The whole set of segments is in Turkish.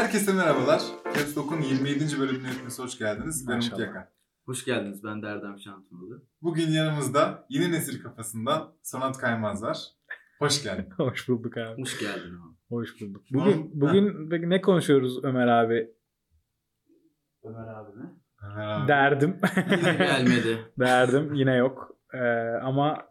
Herkese merhabalar. Caps Lock'un 27. bölümüne hepiniz hoş geldiniz. Ben Umut. Yakan. Hoş geldiniz. Ben de Erdem Şantınalı. Bugün yanımızda yeni nesil kafasından Sonat Kaymaz var. Hoş geldin. Hoş bulduk abi. Hoş geldin abi. Hoş bulduk. Bugün bugün peki ne konuşuyoruz Ömer abi? Ömer abi mi? Merhaba. Derdim. Yine gelmedi. Derdim yine yok. Ee, ama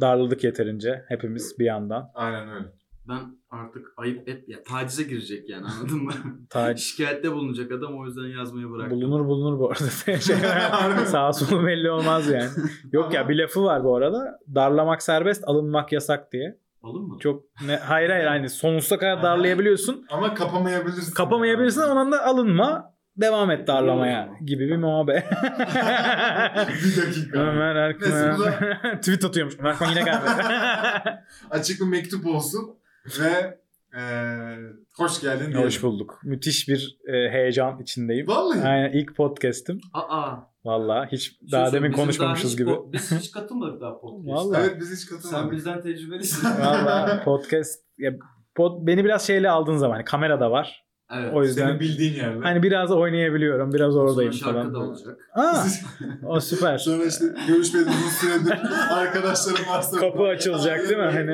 darladık yeterince hepimiz bir yandan. Aynen öyle. Ben artık ayıp et ya tacize girecek yani anladın mı? Şikayette bulunacak adam o yüzden yazmayı bıraktım. bulunur bulunur bu arada. şey, sağ solu belli olmaz yani. Yok ya bir lafı var bu arada. Darlamak serbest, alınmak yasak diye. Olur mu? Çok ne hayır hayır hani sonsuza kadar darlayabiliyorsun. Ama kapamayabilirsin. Kapamayabilirsin ama ondan da alınma. Devam et darlamaya gibi bir muhabbet. bir dakika. Ömer bu Tweet atıyormuş. Ömer Erkan yine gelmedi. Açık bir mektup olsun ve eee, hoş geldin diyelim. Hoş bulduk. Müthiş bir e, heyecan içindeyim. Vallahi. Aynen ilk podcast'im. Aa. Valla hiç bir şey daha demin konuşmamışız daha hiç gibi. po- biz hiç katılmadık daha podcast'a. Vallahi. Evet biz hiç Sen katılmadık. bizden tecrübelisin. Valla podcast ya, pod, beni biraz şeyle aldığın zaman hani kamera da var. Evet. O yüzden Senin bildiğin yerde. hani biraz oynayabiliyorum. Biraz oradayım Sonra şarkı falan. da olacak. Aa, o süper. Sonra işte görüşmediğimiz süredir arkadaşlarım varsa. Kapı açılacak değil mi? Hani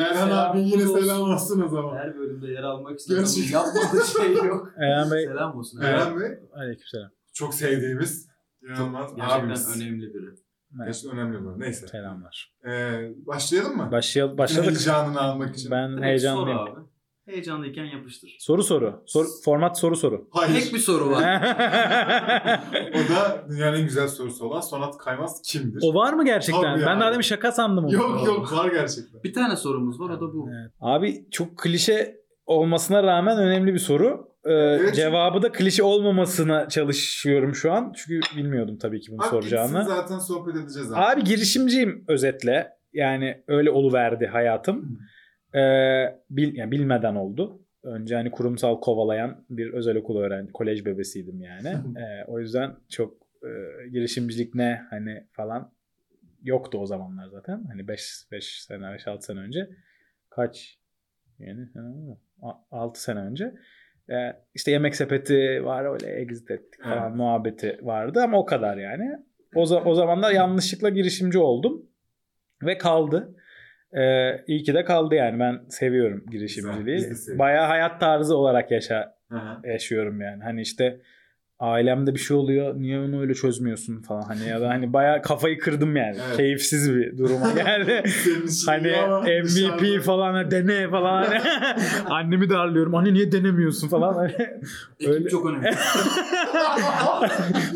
Erhan abi yine selam olsun o zaman. Her bölümde yer almak istiyorum. Gerçekten. Yapmadığı şey yok. Eren Bey Selam olsun. Erhan Bey aleykümselam. çok sevdiğimiz inanılmaz Gerçekten abimiz. önemli biri. Gerçekten önemli bu. Neyse. Selamlar. Ee, başlayalım mı? Başlayalım. Başladık. Heyecanını almak için. Ben heyecanlıyım. Soru abi. Heyecanlıyken yapıştır. Soru soru. Soru, format soru soru. Hayır. Tek bir soru var. O da dünyanın en güzel sorusu olan Sonat Kaymaz kimdir? o var mı gerçekten? Tabii ben yani. daha demin şaka sandım onu. Yok yok var gerçekten. Bir tane sorumuz var o da bu. Evet. Abi çok klişe olmasına rağmen önemli bir soru. Ee, Evet. Cevabı da klişe olmamasına çalışıyorum şu an. Çünkü bilmiyordum tabii ki bunu Abi soracağını. zaten sohbet edeceğiz abi. Abi girişimciyim özetle. Yani öyle oluverdi hayatım. Ee, bil, yani bilmeden oldu. Önce hani kurumsal kovalayan bir özel okul öğrenci, kolej bebesiydim yani. Ee, o yüzden çok e, girişimcilik ne hani falan yoktu o zamanlar zaten. Hani 5 5 sene 5 6 sene önce. Kaç? Yani 6 sene önce. Ee, işte yemek sepeti var öyle exit ettik falan Evet. muhabbeti vardı ama o kadar yani. O, o zamanlar yanlışlıkla girişimci oldum ve kaldı. Ee, iyi ki de kaldı yani ben seviyorum girişimciliği. Bayağı hayat tarzı olarak yaşa hı. yaşıyorum yani. Hani işte ailemde bir şey oluyor niye onu öyle çözmüyorsun falan hani ya da hani bayağı kafayı kırdım yani. Evet. Keyifsiz bir duruma geldi. Hani MVP falan hani dene falan hani annemi darlıyorum. Anne niye denemiyorsun falan hani Öyle- çok önemli.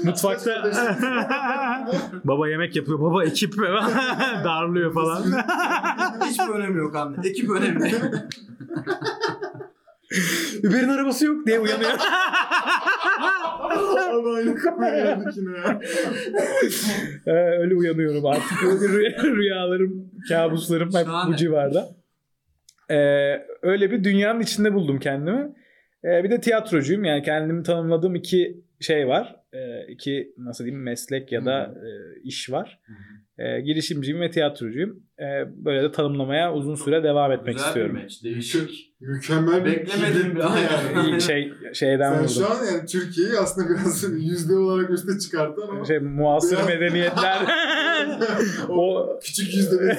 mutfakta baba yemek yapıyor. Baba ekip darlıyor falan. Hiçbir önemi yok anne. Ekip önemli. Uber'in arabası yok diye uyanıyor. Abi aynı kapıya geldik yine ya. Ee, öyle uyanıyorum artık. Rüy- Rüyalarım, kabuslarım hep Şahane. bu civarda. Ee, öyle bir dünyanın içinde buldum kendimi. Ee, bir de tiyatrocuyum. Yani kendimi tanımladığım iki şey var. Ee, iki nasıl diyeyim meslek ya da e, iş var. Ee, girişimciyim ve tiyatrocuyum. Ee, böyle de tanımlamaya uzun süre devam etmek Güzel istiyorum. bir meç. Değişik. Mükemmel bir Beklemedim bir an yani. Şey şeyden Sen vurdum. şu an yani Türkiye'yi aslında biraz yüzde olarak üste çıkarttın ama Şey muasır Biraz- medeniyetler. o küçük yüzde.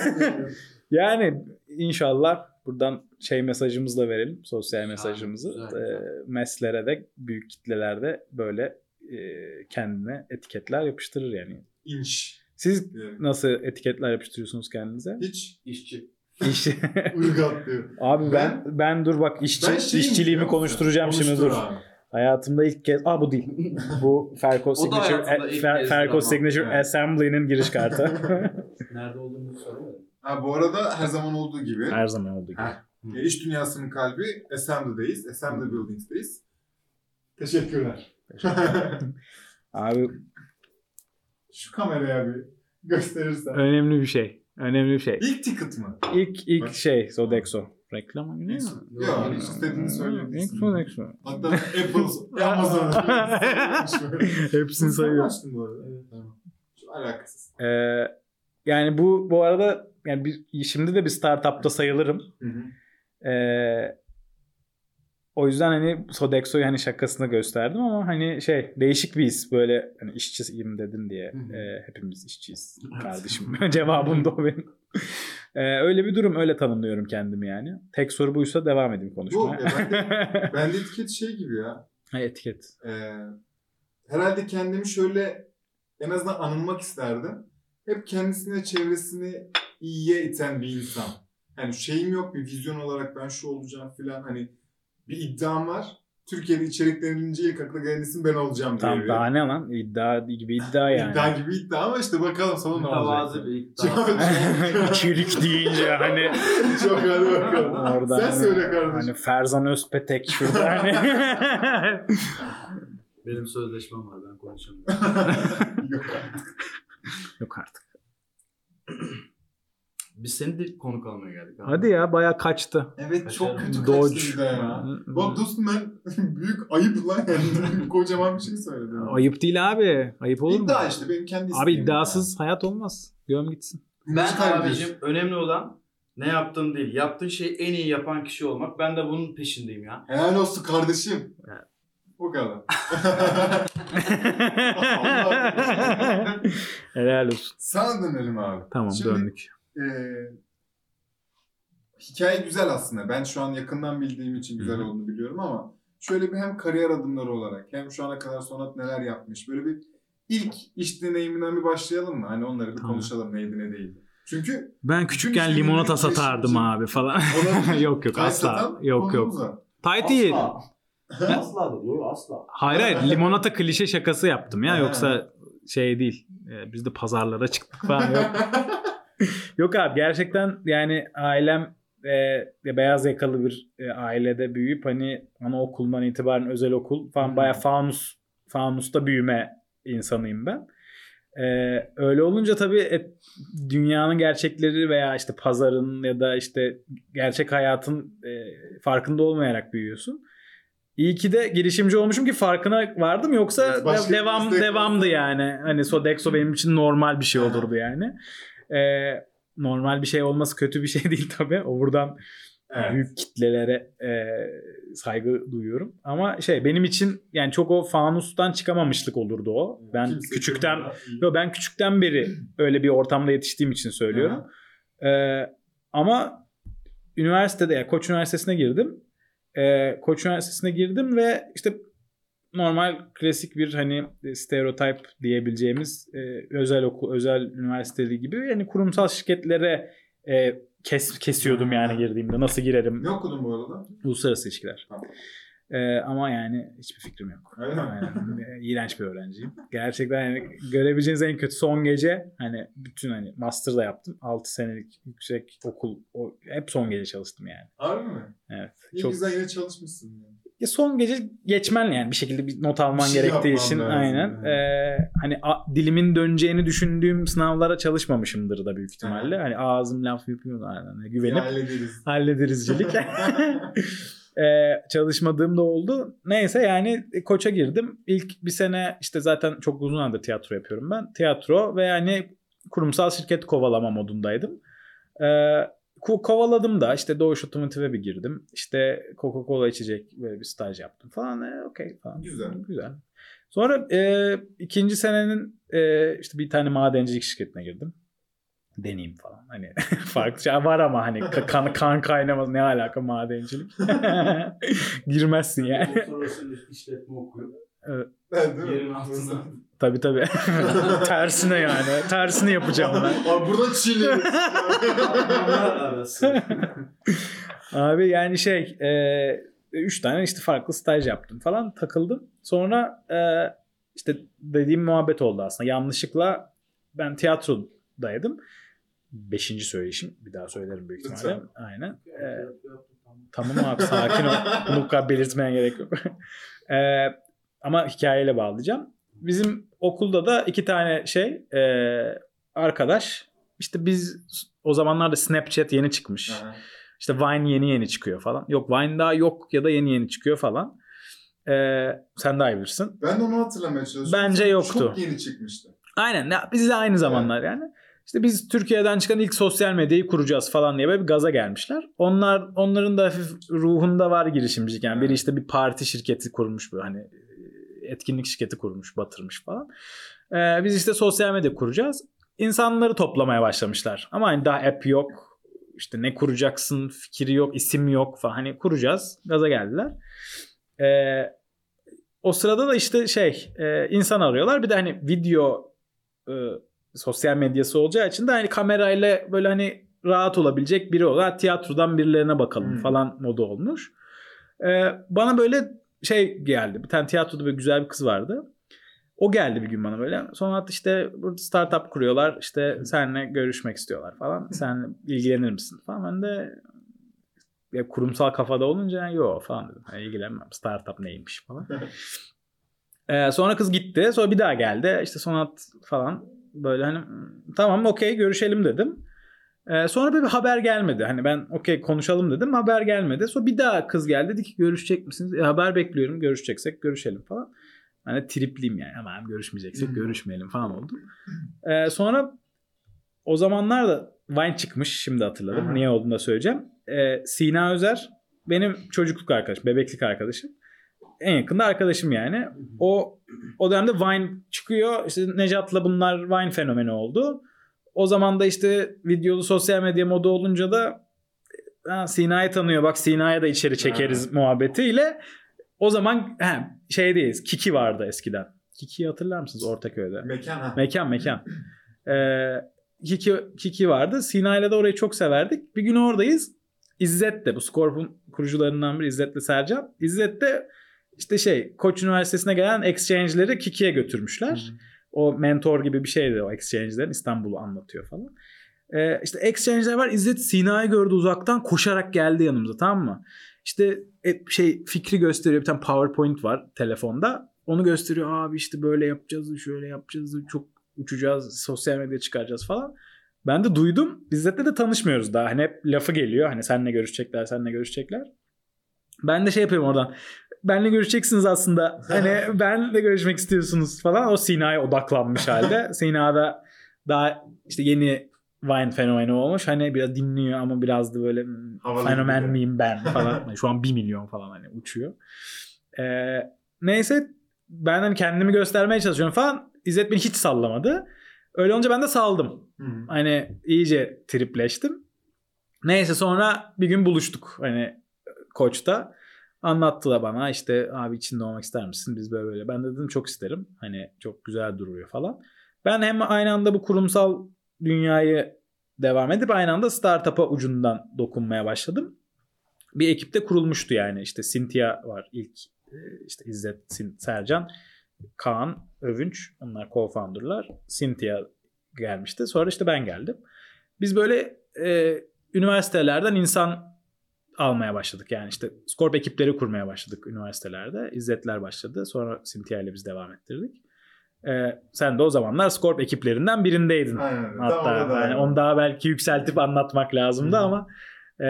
Yani inşallah buradan şey mesajımızı da verelim. Sosyal mesajımızı. güzel. Ee, meslere de büyük kitlelerde böyle e, kendine etiketler yapıştırır yani. İnç. Siz Yani. nasıl etiketler yapıştırıyorsunuz kendinize? Hiç İşçi. İş... ırgat diyor. abi ben ben dur bak işçi Ben işçiliğimi konuşturacağım şimdi Konuştur dur. abi. Hayatımda ilk kez Aa bu değil. Bu Ferko O da Signature ilk Fer- ama. Signature Evet. Assembly'nin giriş kartı. Nerede olduğunu söylemedim. Ha, bu arada her zaman olduğu gibi Her zaman olduğu gibi. Ha. e, iş dünyasının kalbi Assembly'deyiz. Assembly Buildings'teyiz. Teşekkürler. Abi Şu kameraya bir gösterirsen. önemli bir şey. Önemli bir şey. İlk ticket mı? İlk ilk Bak. şey Sodexo. Reklam oyunu değil mi? Yok, hiç istediğini İlk söyleyebilirsin. Sodexo. Hatta Apple, Amazon. Hepsini sayıyor. Açtım bu arada. Evet, tamam. Şu alakasız. Ee, yani bu bu arada yani bir, şimdi de bir startupta sayılırım. Hı hı. Ee, o yüzden hani Sodexo'yu hani şakasını gösterdim ama hani şey değişik bir his böyle hani işçiyim dedin diye e, hepimiz işçiyiz kardeşim. Cevabım da o benim. E, öyle bir durum öyle tanımlıyorum kendimi yani. Tek soru buysa devam edeyim konuşmaya. Ya ben de- Bende etiket şey gibi ya. ha, etiket. Ee, herhalde kendimi şöyle en azından anılmak isterdim. Hep kendisine çevresini iyiye iten bir insan. Yani şeyim yok bir vizyon olarak ben şu olacağım filan hani bir iddiam var. Türkiye'de içerik denilince ilk akla gelen isim ben olacağım diye. Tam bir- daha ne lan? İddia gibi iddia yani. İddia gibi iddia ama işte bakalım sonu ne olacak. Bir iddia. Çok- İçerik deyince hani Çok hadi bakalım. orada Sen hani, söyle kardeşim. Hani Ferzan Özpetek şurada hani. Benim sözleşmem var ben konuşamıyorum. Yok. Yok artık. Biz seni de konuk almaya geldik. abi. Hadi ya bayağı kaçtı. Evet çok kötü Dodge. kaçtı bir de ya. Bak dostum ben büyük ayıp lan yani. Kocaman bir şey söyledim. Ayıp değil abi. Ayıp olur mu? İddia işte benim kendi Abi iddiasız hayat olmaz. Göm gitsin. ya. Ben abicim önemli olan ne yaptığın değil. Yaptığın şeyi en iyi yapan kişi olmak. Ben de bunun peşindeyim ya. Helal olsun kardeşim. Evet. O kadar. Helal olsun. Sana dönelim abi. Tamam Şimdi, döndük. E, hikaye güzel aslında. Ben şu an yakından bildiğim için güzel olduğunu biliyorum ama şöyle bir hem kariyer adımları olarak hem şu ana kadar Sonat neler yapmış. Böyle bir ilk iş deneyiminden bir başlayalım mı? Hani onları bir Tamam. konuşalım neydi ne değildi. Çünkü Ben küçükken limonata satardım için- abi falan. Yok yok asla. Yok yok. Tight değil. asla da diyor asla. Hayır hayır limonata klişe şakası yaptım ya yoksa şey değil. Ee, Biz de pazarlara çıktık falan yok. Yok abi gerçekten yani ailem e, beyaz yakalı bir e, ailede büyüyüp hani anaokulundan itibaren özel okul falan Hmm. bayağı fanus fanusta büyüme insanıyım ben. Ee, öyle olunca tabii e, dünyanın gerçekleri veya işte pazarın ya da işte gerçek hayatın e, farkında olmayarak büyüyorsun. İyi ki de girişimci olmuşum ki farkına vardım yoksa başka devam devamdı yani. Hani Sodexo benim için normal bir şey olurdu yani. Ee, normal bir şey olması kötü bir şey değil tabii. O buradan Evet. büyük kitlelere e, saygı duyuyorum. Ama şey benim için yani çok o fanustan çıkamamışlık olurdu o. Ben Kimse küçükten yo ben küçükten beri öyle bir ortamda yetiştiğim için söylüyorum. Ee, ama üniversitede yani Koç Üniversitesi'ne girdim. Ee, Koç Üniversitesi'ne girdim ve işte normal klasik bir hani stereotip diyebileceğimiz e, özel okul, özel üniversiteli gibi yani kurumsal şirketlere e, kes, kesiyordum yani girdiğimde. Nasıl girerim? Ne okudun bu arada? Uluslararası ilişkiler. Tamam. Ee, ama yani hiçbir fikrim yok. Öyle? Aynen. Ee, İğrenç bir öğrenciyim. Gerçekten yani görebileceğiniz en kötü son gece hani bütün hani master da yaptım. 6 senelik yüksek okul o, hep son gece çalıştım yani. Harbi mi? Evet. İyi Çok güzel yine çalışmışsın. Yani. Ya son gece geçmen yani bir şekilde bir not alman Bir şey gerektiği için lazım aynen. yani. Ee, hani a- dilimin döneceğini düşündüğüm sınavlara çalışmamışımdır da büyük ihtimalle. Hani ağzım laf yapıyor aynen. Güvenip hallederiz. hallederizcilik. Ee, çalışmadığım da oldu. Neyse yani e, koça girdim. İlk bir sene işte zaten çok uzun zamandır tiyatro yapıyorum ben. Tiyatro ve yani kurumsal şirket kovalama modundaydım. Ee, kovaladım da işte Doğuş Otomotiv'e bir girdim. İşte Coca-Cola içecek böyle bir staj yaptım falan. E, Okey falan. Güzel. Güzel. Sonra e, ikinci senenin e, işte bir tane madencilik şirketine girdim. Deneyim falan. Hani farklı şey var ama hani ka- kan, kan kaynamaz ne alaka madencilik. Girmezsin yani. Uluslararası işletme okuyor. Evet? Yerin altına. Tabii tabii. Tersine yani. Tersini yapacağım ben. Abi burada Çinli. Abi yani şey e, üç tane işte farklı staj yaptım falan takıldım. Sonra e, işte dediğim muhabbet oldu aslında. Yanlışlıkla ben tiyatrodaydım. Beşinci söyleyişim. Bir daha söylerim büyük ihtimalle. Lütfen. Aynen. E, tamam abi sakin ol. Bunu bu kadar belirtmeye gerek yok. E, ama hikayeyle bağlayacağım. Bizim okulda da iki tane şey e, arkadaş. İşte biz o zamanlarda Snapchat yeni çıkmış. Aha. İşte Vine yeni yeni çıkıyor falan. Yok Vine daha yok ya da yeni yeni çıkıyor falan. Ee, sen daha iyi bilirsin. ben de onu hatırlamaya çalışıyorum. Bence yoktu. Çok yeni çıkmıştı. Aynen. ya Biz de aynı zamanlar yani. İşte biz Türkiye'den çıkan ilk sosyal medyayı kuracağız falan diye böyle bir gaza gelmişler. Onlar onların da hafif ruhunda var girişimcilik. Yani biri işte bir parti şirketi kurmuş böyle hani etkinlik şirketi kurmuş, batırmış falan. Ee, biz işte sosyal medya kuracağız. İnsanları toplamaya başlamışlar. Ama hani daha app yok. İşte ne kuracaksın fikri yok, isim yok falan. Hani kuracağız. Gaza geldiler. Ee, o sırada da işte şey e, insan arıyorlar. Bir de hani video e, sosyal medyası olacağı için de hani kamerayla böyle hani rahat olabilecek biri olarak tiyatrodan birilerine bakalım Hmm. falan modu olmuş. Ee, bana böyle şey geldi. Bir tane tiyatroda böyle güzel bir kız vardı. O geldi bir gün bana böyle. Sonra işte burada startup kuruyorlar. İşte seninle görüşmek istiyorlar falan. Sen ilgilenir misin falan. Ben de ya kurumsal kafada olunca yok falan dedim. "Ha, ilgilenmem. Startup neymiş falan. Ee, sonra kız gitti. Sonra bir daha geldi. İşte sonat falan böyle hani "Hmm, tamam okey görüşelim dedim. Ee, sonra böyle bir haber gelmedi. Hani ben okey konuşalım dedim. Haber gelmedi. Sonra bir daha kız geldi. Dedi ki görüşecek misiniz? E, haber bekliyorum. Görüşeceksek görüşelim falan. Hani tripliyim yani. Ama görüşmeyeceksek Hmm. görüşmeyelim falan oldu. Ee, sonra o zamanlar da Vine çıkmış. Şimdi hatırladım. Niye olduğunu da söyleyeceğim. Ee, Sina Özer benim çocukluk arkadaşım. Bebeklik arkadaşım. En yakında arkadaşım yani. O o dönemde Vine çıkıyor. İşte Necat'la bunlar Vine fenomeni oldu. O zaman da işte videolu sosyal medya modu olunca da ha, Sina'yı tanıyor. Bak Sina'ya da içeri çekeriz muhabbetiyle. O zaman he, şeydeyiz. Kiki vardı eskiden. Kiki'yi hatırlar mısınız Ortaköy'de? Mekan ha. Mekan mekan. Ee, Kiki, Kiki vardı. Sina ile de orayı çok severdik. Bir gün oradayız. İzzet de bu Scorp'un kurucularından biri İzzet'le Sercan. İzzet de işte şey Koç Üniversitesi'ne gelen exchange'leri Kiki'ye götürmüşler. O mentor gibi bir şeydi o exchange'lerin. İstanbul'u anlatıyor falan. Ee, işte exchange'ler var. İzzet Sina'yı gördü uzaktan koşarak geldi yanımıza tamam mı? İşte e, şey fikri gösteriyor. Bir tane PowerPoint var telefonda. Onu gösteriyor. Abi işte böyle yapacağız, şöyle yapacağız, çok uçacağız, sosyal medya çıkaracağız falan. Ben de duydum. İzzet'le de tanışmıyoruz daha. Hani hep lafı geliyor. Hani seninle görüşecekler, seninle görüşecekler. Ben de şey yapıyorum oradan. Benle görüşeceksiniz aslında. Hani benle görüşmek istiyorsunuz falan. O Sina'ya odaklanmış halde. Sina da daha işte yeni Vine fenomeni olmuş. Hani biraz dinliyor ama biraz da böyle hmm, Havalı fenomen gibi. miyim ben falan. Yani Şu an 1 milyon falan hani uçuyor. Ee, neyse ben hani kendimi göstermeye çalışıyorum falan. İzzet beni hiç sallamadı. Öyle olunca ben de saldım. Hı. Hani iyice tripleştim. Neyse sonra bir gün buluştuk hani koçta. Anlattılar bana işte abi içinde olmak ister misin? Biz böyle böyle. Ben de dedim çok isterim. Hani çok güzel duruyor falan. Ben hem aynı anda bu kurumsal dünyayı devam edip aynı anda startup'a ucundan dokunmaya başladım. Bir ekipte kurulmuştu yani. İşte Cynthia var ilk e, işte İzzet, Sercan, Kaan, Övünç. Onlar co-founder'lar. Cynthia gelmişti. Sonra işte ben geldim. Biz böyle e, üniversitelerden insan almaya başladık. Yani işte Scorp ekipleri kurmaya başladık üniversitelerde. İzzetler başladı. Sonra Cynthia ile biz devam ettirdik. E, sen de o zamanlar Scorp ekiplerinden birindeydin. Aynen. Hatta Tam orada yani da- onu daha belki yükseltip anlatmak lazımdı Hı hı. ama e,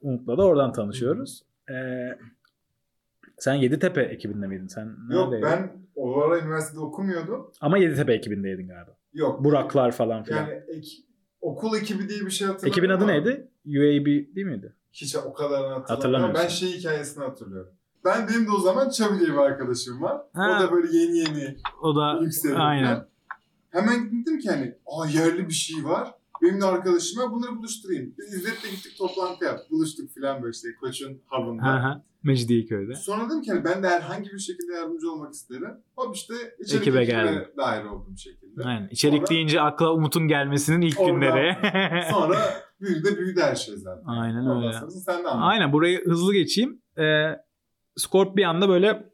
Umut'la da oradan tanışıyoruz. E, sen Yeditepe ekibinde miydin? Sen Yok neredeydin? ben o ara üniversitede okumuyordum. Ama Yeditepe ekibindeydin galiba. Yok. Buraklar falan filan. Yani ek- okul ekibi diye bir şey hatırlamıyorum. Ekibin adı ama neydi? UAB değil miydi? Hiç o kadarını hatırlamıyorum. Ben şey hikayesini hatırlıyorum. Ben benim de o zaman Çabi diye bir arkadaşım var. Ha. O da böyle yeni yeni O da yükselirken. aynen. Hemen dedim ki hani aa yerli bir şey var. Benim de arkadaşım var bunları buluşturayım. Biz İzzet'le gittik toplantı yaptık. Buluştuk filan böyle işte Koç'un hub'ında. Mecidiyeköy'de. Sonra dedim ki hani ben de herhangi bir şekilde yardımcı olmak isterim. Hop işte içerik Ekibe geldim. dahil oldum bir şekilde. Aynen. İçerik Sonra- deyince akla Umut'un gelmesinin ilk Oradan günleri. Sonra büyüdü de büyüdü her şey zaten. Aynen Ondan öyle. sonrası sen de anlat. Aynen burayı hızlı geçeyim. Ee, Scorp bir anda böyle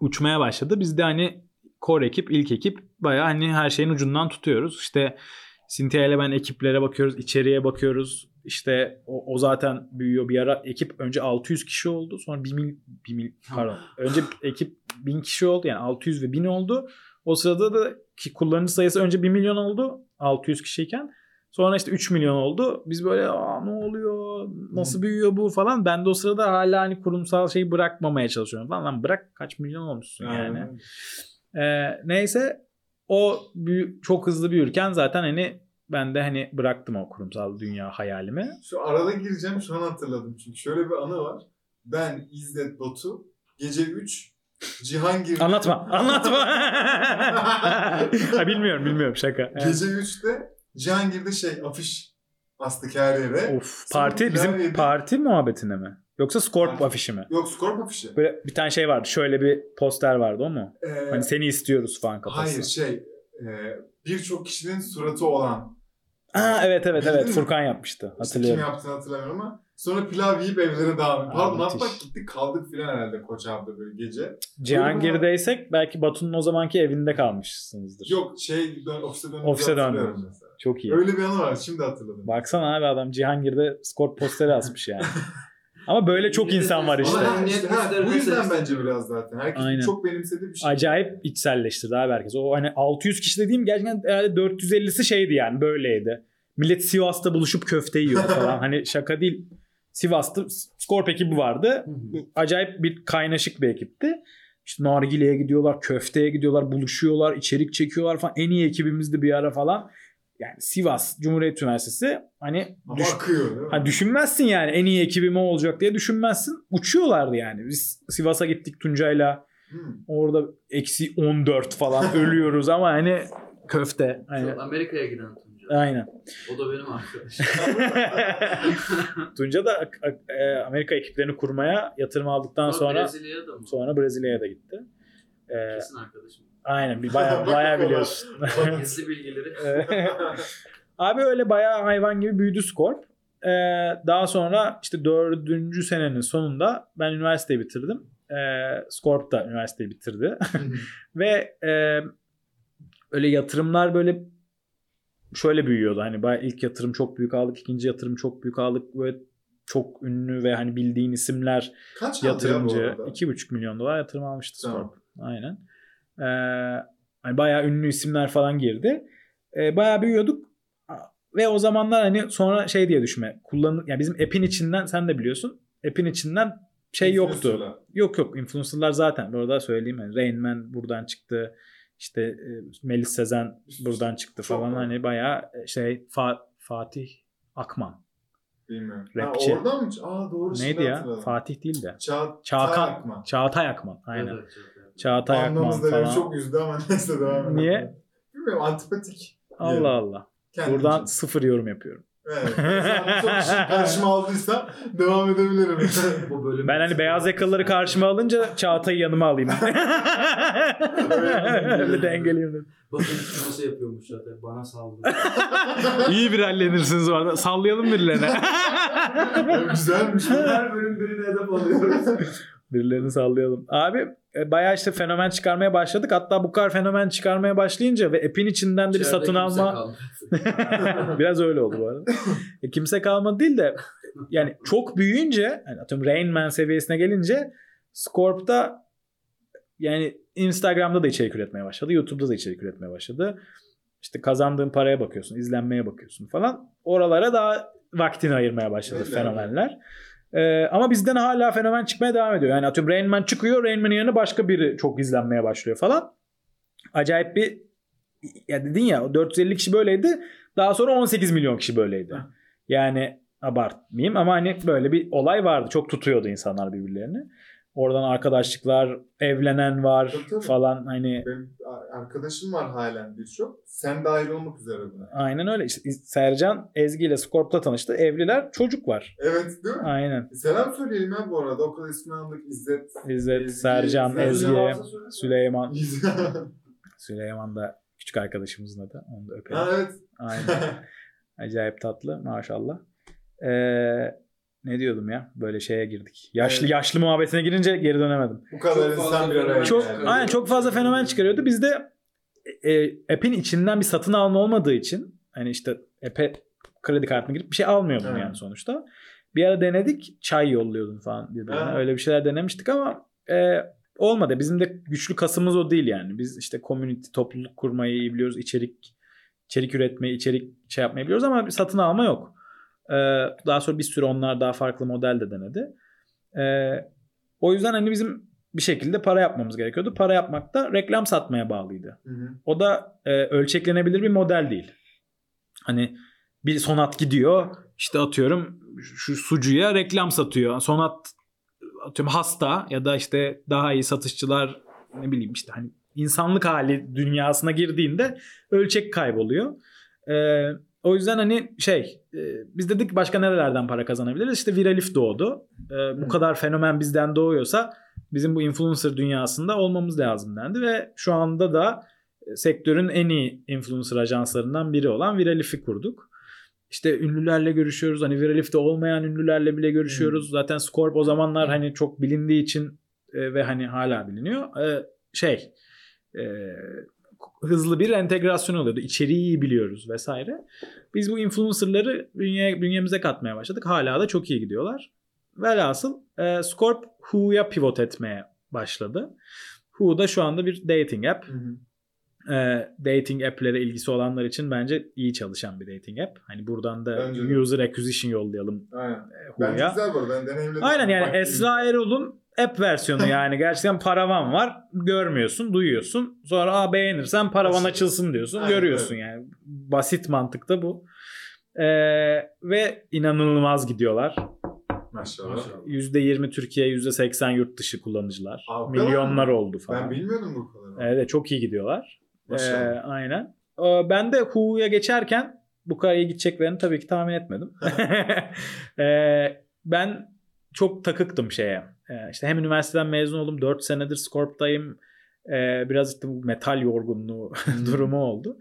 uçmaya başladı. Biz de hani core ekip, ilk ekip bayağı hani her şeyin ucundan tutuyoruz. İşte Cynthia ile ben ekiplere bakıyoruz, içeriye bakıyoruz. İşte o, o zaten büyüyor. Bir ara ekip önce 600 kişi oldu. Sonra 1 mil, 1 mil pardon. Önce ekip 1000 kişi oldu. Yani 600 ve 1000 oldu. O sırada da ki kullanıcı sayısı önce 1 milyon oldu. 600 kişiyken. Sonra işte 3 milyon oldu. Biz böyle Aa, ne oluyor? Nasıl büyüyor bu falan. Ben de o sırada hala hani kurumsal şeyi bırakmamaya çalışıyorum falan. Lan bırak kaç milyon olmuşsun yani. Aynen. Ee, neyse o büyü- çok hızlı büyürken zaten hani Ben de hani bıraktım o kurumsal dünya hayalimi. Şu arada gireceğim şu an hatırladım çünkü şöyle bir anı var. Ben İzzet Batu gece 3 Cihangir Anlatma. Anlatma. ha, bilmiyorum bilmiyorum şaka. Gece 3'te Cihangir'de şey afiş astık her yere. Of parti bizim parti muhabbetine mi? Yoksa Scorp afişi mi? Yok Scorp afişi. Böyle bir tane şey vardı. Şöyle bir poster vardı o mu? Ee, Hani seni istiyoruz falan kafası. hayır şey e, birçok kişinin suratı olan. Aa evet evet Bildin evet mi? Furkan yapmıştı. İşte kim Hatırlıyorum. yaptığını hatırlamıyorum ama sonra pilav yiyip evlere. Aa, Pardon hatta gittik kaldık filan herhalde Koç abide böyle gece. Cihangir'deysek belki Batu'nun o zamanki evinde kalmışsınızdır. Yok şey dön, ofise döndüğümüzü Ofise hatırlıyorum döndünüz. mesela. Çok iyi. Öyle bir anı var şimdi hatırladım. Baksana abi adam Cihangir'de Scorp posteri asmış yani. Ama böyle çok insan var işte. Ama işte, ha, bu yüzden bence biraz zaten. Herkesin Aynen. çok benimsediği bir şey. Acayip içselleştirdi abi herkes. O hani 600 kişi dediğim gerçekten herhalde 450'si şeydi yani böyleydi. Millet Sivas'ta buluşup köfte yiyor falan. hani şaka değil. Sivas'ta Scorp ekibi vardı. Acayip bir kaynaşık bir ekipti. İşte nargileye gidiyorlar, köfteye gidiyorlar, buluşuyorlar, içerik çekiyorlar falan. En iyi ekibimizdi bir ara falan. Yani Sivas Cumhuriyet Üniversitesi hani düş- akıyor değil mi? Ha düşünmezsin yani en iyi ekibim o olacak diye düşünmezsin. Uçuyorlardı yani. Biz Sivas'a gittik Tuncay'la. Hmm. Orada eksi 14 falan ölüyoruz ama hani köfte. Hani, Amerika'ya giden Tunca. aynen. O da benim arkadaşım. Tunca da e, Amerika ekiplerini kurmaya yatırım aldıktan Ama sonra Brezilya'ya da mı? sonra Brezilya'ya da gitti. E, Kesin arkadaşım. Aynen bir bayağı, bayağı biliyorsun. Gizli bilgileri. Abi öyle bayağı hayvan gibi büyüdü Scorp. Ee, daha sonra işte dördüncü senenin sonunda ben üniversiteyi bitirdim. Ee, Scorp da üniversiteyi bitirdi. Ve e, öyle yatırımlar böyle şöyle büyüyordu. Hani bayağı ilk yatırım çok büyük aldık. ikinci yatırım çok büyük aldık. Böyle çok ünlü ve hani bildiğin isimler Kaç ya yatırımcı. arada? 2,5 milyon dolar yatırım almıştı Tamam. Scorp. Aynen. Ee, hani bayağı ünlü isimler falan girdi. Ee, bayağı büyüyorduk. Ve o zamanlar hani sonra şey diye düşünme. Kullanı yani bizim app'in içinden sen de biliyorsun. App'in içinden şey yoktu. Yok yok influencerlar zaten. Bu arada söyleyeyim. Yani Rain Man buradan çıktı. İşte e, Melis Sezen buradan çıktı Çok falan. var. Hani bayağı şey Fa- Fatih Akman. Bilmiyorum. Rapçi. Ha, oradan mı? Aa doğru Neydi ya? hatırladım. Fatih değil de. Ça Çağatay Akman. Çağatay Akman. Aynen. Evet, evet. Çağatay Akman da falan. çok üzdü ama neyse devam edelim. Niye? Bilmiyorum antipatik. Allah Allah. Kendince. Buradan sıfır yorum yapıyorum. Evet. Sen çok karşıma aldıysam devam edebilirim. Bu bölüm Ben hani beyaz yakalıları karşıma alınca Çağatay'ı yanıma alayım. Öyle dengeleyeyim dedim. Bakın nasıl yapıyormuş zaten. Bana saldırdı. İyi bir hallenirsiniz orada. Sallayalım birilerine. Güzelmiş. Her bölüm birine hedef alıyoruz. Birilerini sallayalım. Abi e, bayağı işte fenomen çıkarmaya başladık. Hatta bu kadar fenomen çıkarmaya başlayınca ve app'in içinden de bir satın alma. Biraz öyle oldu bu arada. E, kimse kalmadı değil de yani çok büyüyünce yani atıyorum Rain Man seviyesine gelince Scorp'ta yani Instagram'da da içerik üretmeye başladı. YouTube'da da içerik üretmeye başladı. İşte kazandığın paraya bakıyorsun, izlenmeye bakıyorsun falan. Oralara daha vaktini ayırmaya başladı fenomenler. Ee, ama bizden hala fenomen çıkmaya devam ediyor. Yani atıyorum Rain Man çıkıyor, Rain Man'in yerine başka biri çok izlenmeye başlıyor falan. Acayip bir ya dedin ya o 450 kişi böyleydi. Daha sonra 18 milyon kişi böyleydi. Yani abartmayayım ama hani böyle bir olay vardı. Çok tutuyordu insanlar birbirlerini. Oradan arkadaşlıklar, evlenen var Tabii, tabii. falan hani Benim arkadaşım var halen birçok. Sen dahil olmak üzere buna. aynen öyle. İşte Sercan Ezgi ile Scorp'ta tanıştı. Evliler, çocuk var. Evet değil mi? Aynen. Selam söyleyelim ya bu arada. O kadar ismini aldık. İzzet. İzzet, Ezgi, Sercan, Sercan. Ezgi. Süleyman. Süleyman da küçük arkadaşımızın adı. Onu da öpelim. ha evet. Aynen. Acayip tatlı maşallah. Ee, ne diyordum ya? Böyle şeye girdik. Yaşlı Evet. yaşlı muhabbetine girince geri dönemedim. Bu kadar Çok insan bir araya Çok çıkarıyor. aynen çok fazla fenomen çıkarıyordu. Bizde e, app'in içinden bir satın alma olmadığı için hani işte app'e kredi kartına girip bir şey almıyordun Evet. yani sonuçta. Bir ara denedik. Çay yolluyordun falan birbirine. Ha. Öyle bir şeyler denemiştik ama e, olmadı. Bizim de güçlü kasımız o değil yani. Biz işte community, topluluk kurmayı iyi biliyoruz. içerik içerik üretmeyi, içerik şey yapmayı biliyoruz ama bir satın alma yok. E, daha sonra bir sürü onlar daha farklı model de denedi. E, o yüzden hani bizim bir şekilde para yapmamız gerekiyordu. Para yapmak da reklam satmaya bağlıydı. Hı hı. O da e, ölçeklenebilir bir model değil. Hani bir sonat gidiyor işte atıyorum şu sucuya reklam satıyor. Sonat atıyorum hasta ya da işte daha iyi satışçılar ne bileyim işte hani insanlık hali dünyasına girdiğinde ölçek kayboluyor. Ee, o yüzden hani şey e, biz dedik başka nerelerden para kazanabiliriz? İşte Viralif doğdu. Ee, bu kadar fenomen bizden doğuyorsa bizim bu influencer dünyasında olmamız lazım dendi ve şu anda da e, sektörün en iyi influencer ajanslarından biri olan Viralif'i kurduk. İşte ünlülerle görüşüyoruz. Hani Viralif'te olmayan ünlülerle bile görüşüyoruz. Zaten Scorp o zamanlar hani çok bilindiği için e, ve hani hala biliniyor. E, şey e, hızlı bir entegrasyon oluyordu. İçeriği iyi biliyoruz vesaire. Biz bu influencerları bünye, bünyemize katmaya başladık. Hala da çok iyi gidiyorlar. Velhasıl e, Scorp Who'ya pivot etmeye başladı. Who da şu anda bir dating app. Hı hı. E, dating app'lere ilgisi olanlar için bence iyi çalışan bir dating app. Hani buradan da Bence de. user acquisition yollayalım Aynen. e, Bence Who'ya. güzel bu. Ben deneyimledim. Aynen yani Bak- Esra Erol'un app versiyonu yani. Gerçekten paravan var. Görmüyorsun duyuyorsun. Sonra Aa, beğenirsen paravan Açılır. açılsın diyorsun. Aynen, görüyorsun yani. Basit mantıkta bu. Ee, ve inanılmaz gidiyorlar. Maşallah. Maşallah. %20 Türkiye %80 yurt dışı kullanıcılar. Kadar milyonlar mı? oldu falan. Ben bilmiyordum bu kadar. evet çok iyi gidiyorlar. Ee, aynen. Ee, ben de Who'ya geçerken bu kadar iyi gideceklerini tabii ki tahmin etmedim. Ee, ben çok takıktım şeye. Ee, işte hem üniversiteden mezun oldum. 4 senedir Scorp'tayım. Ee, biraz işte bu metal yorgunluğu durumu oldu.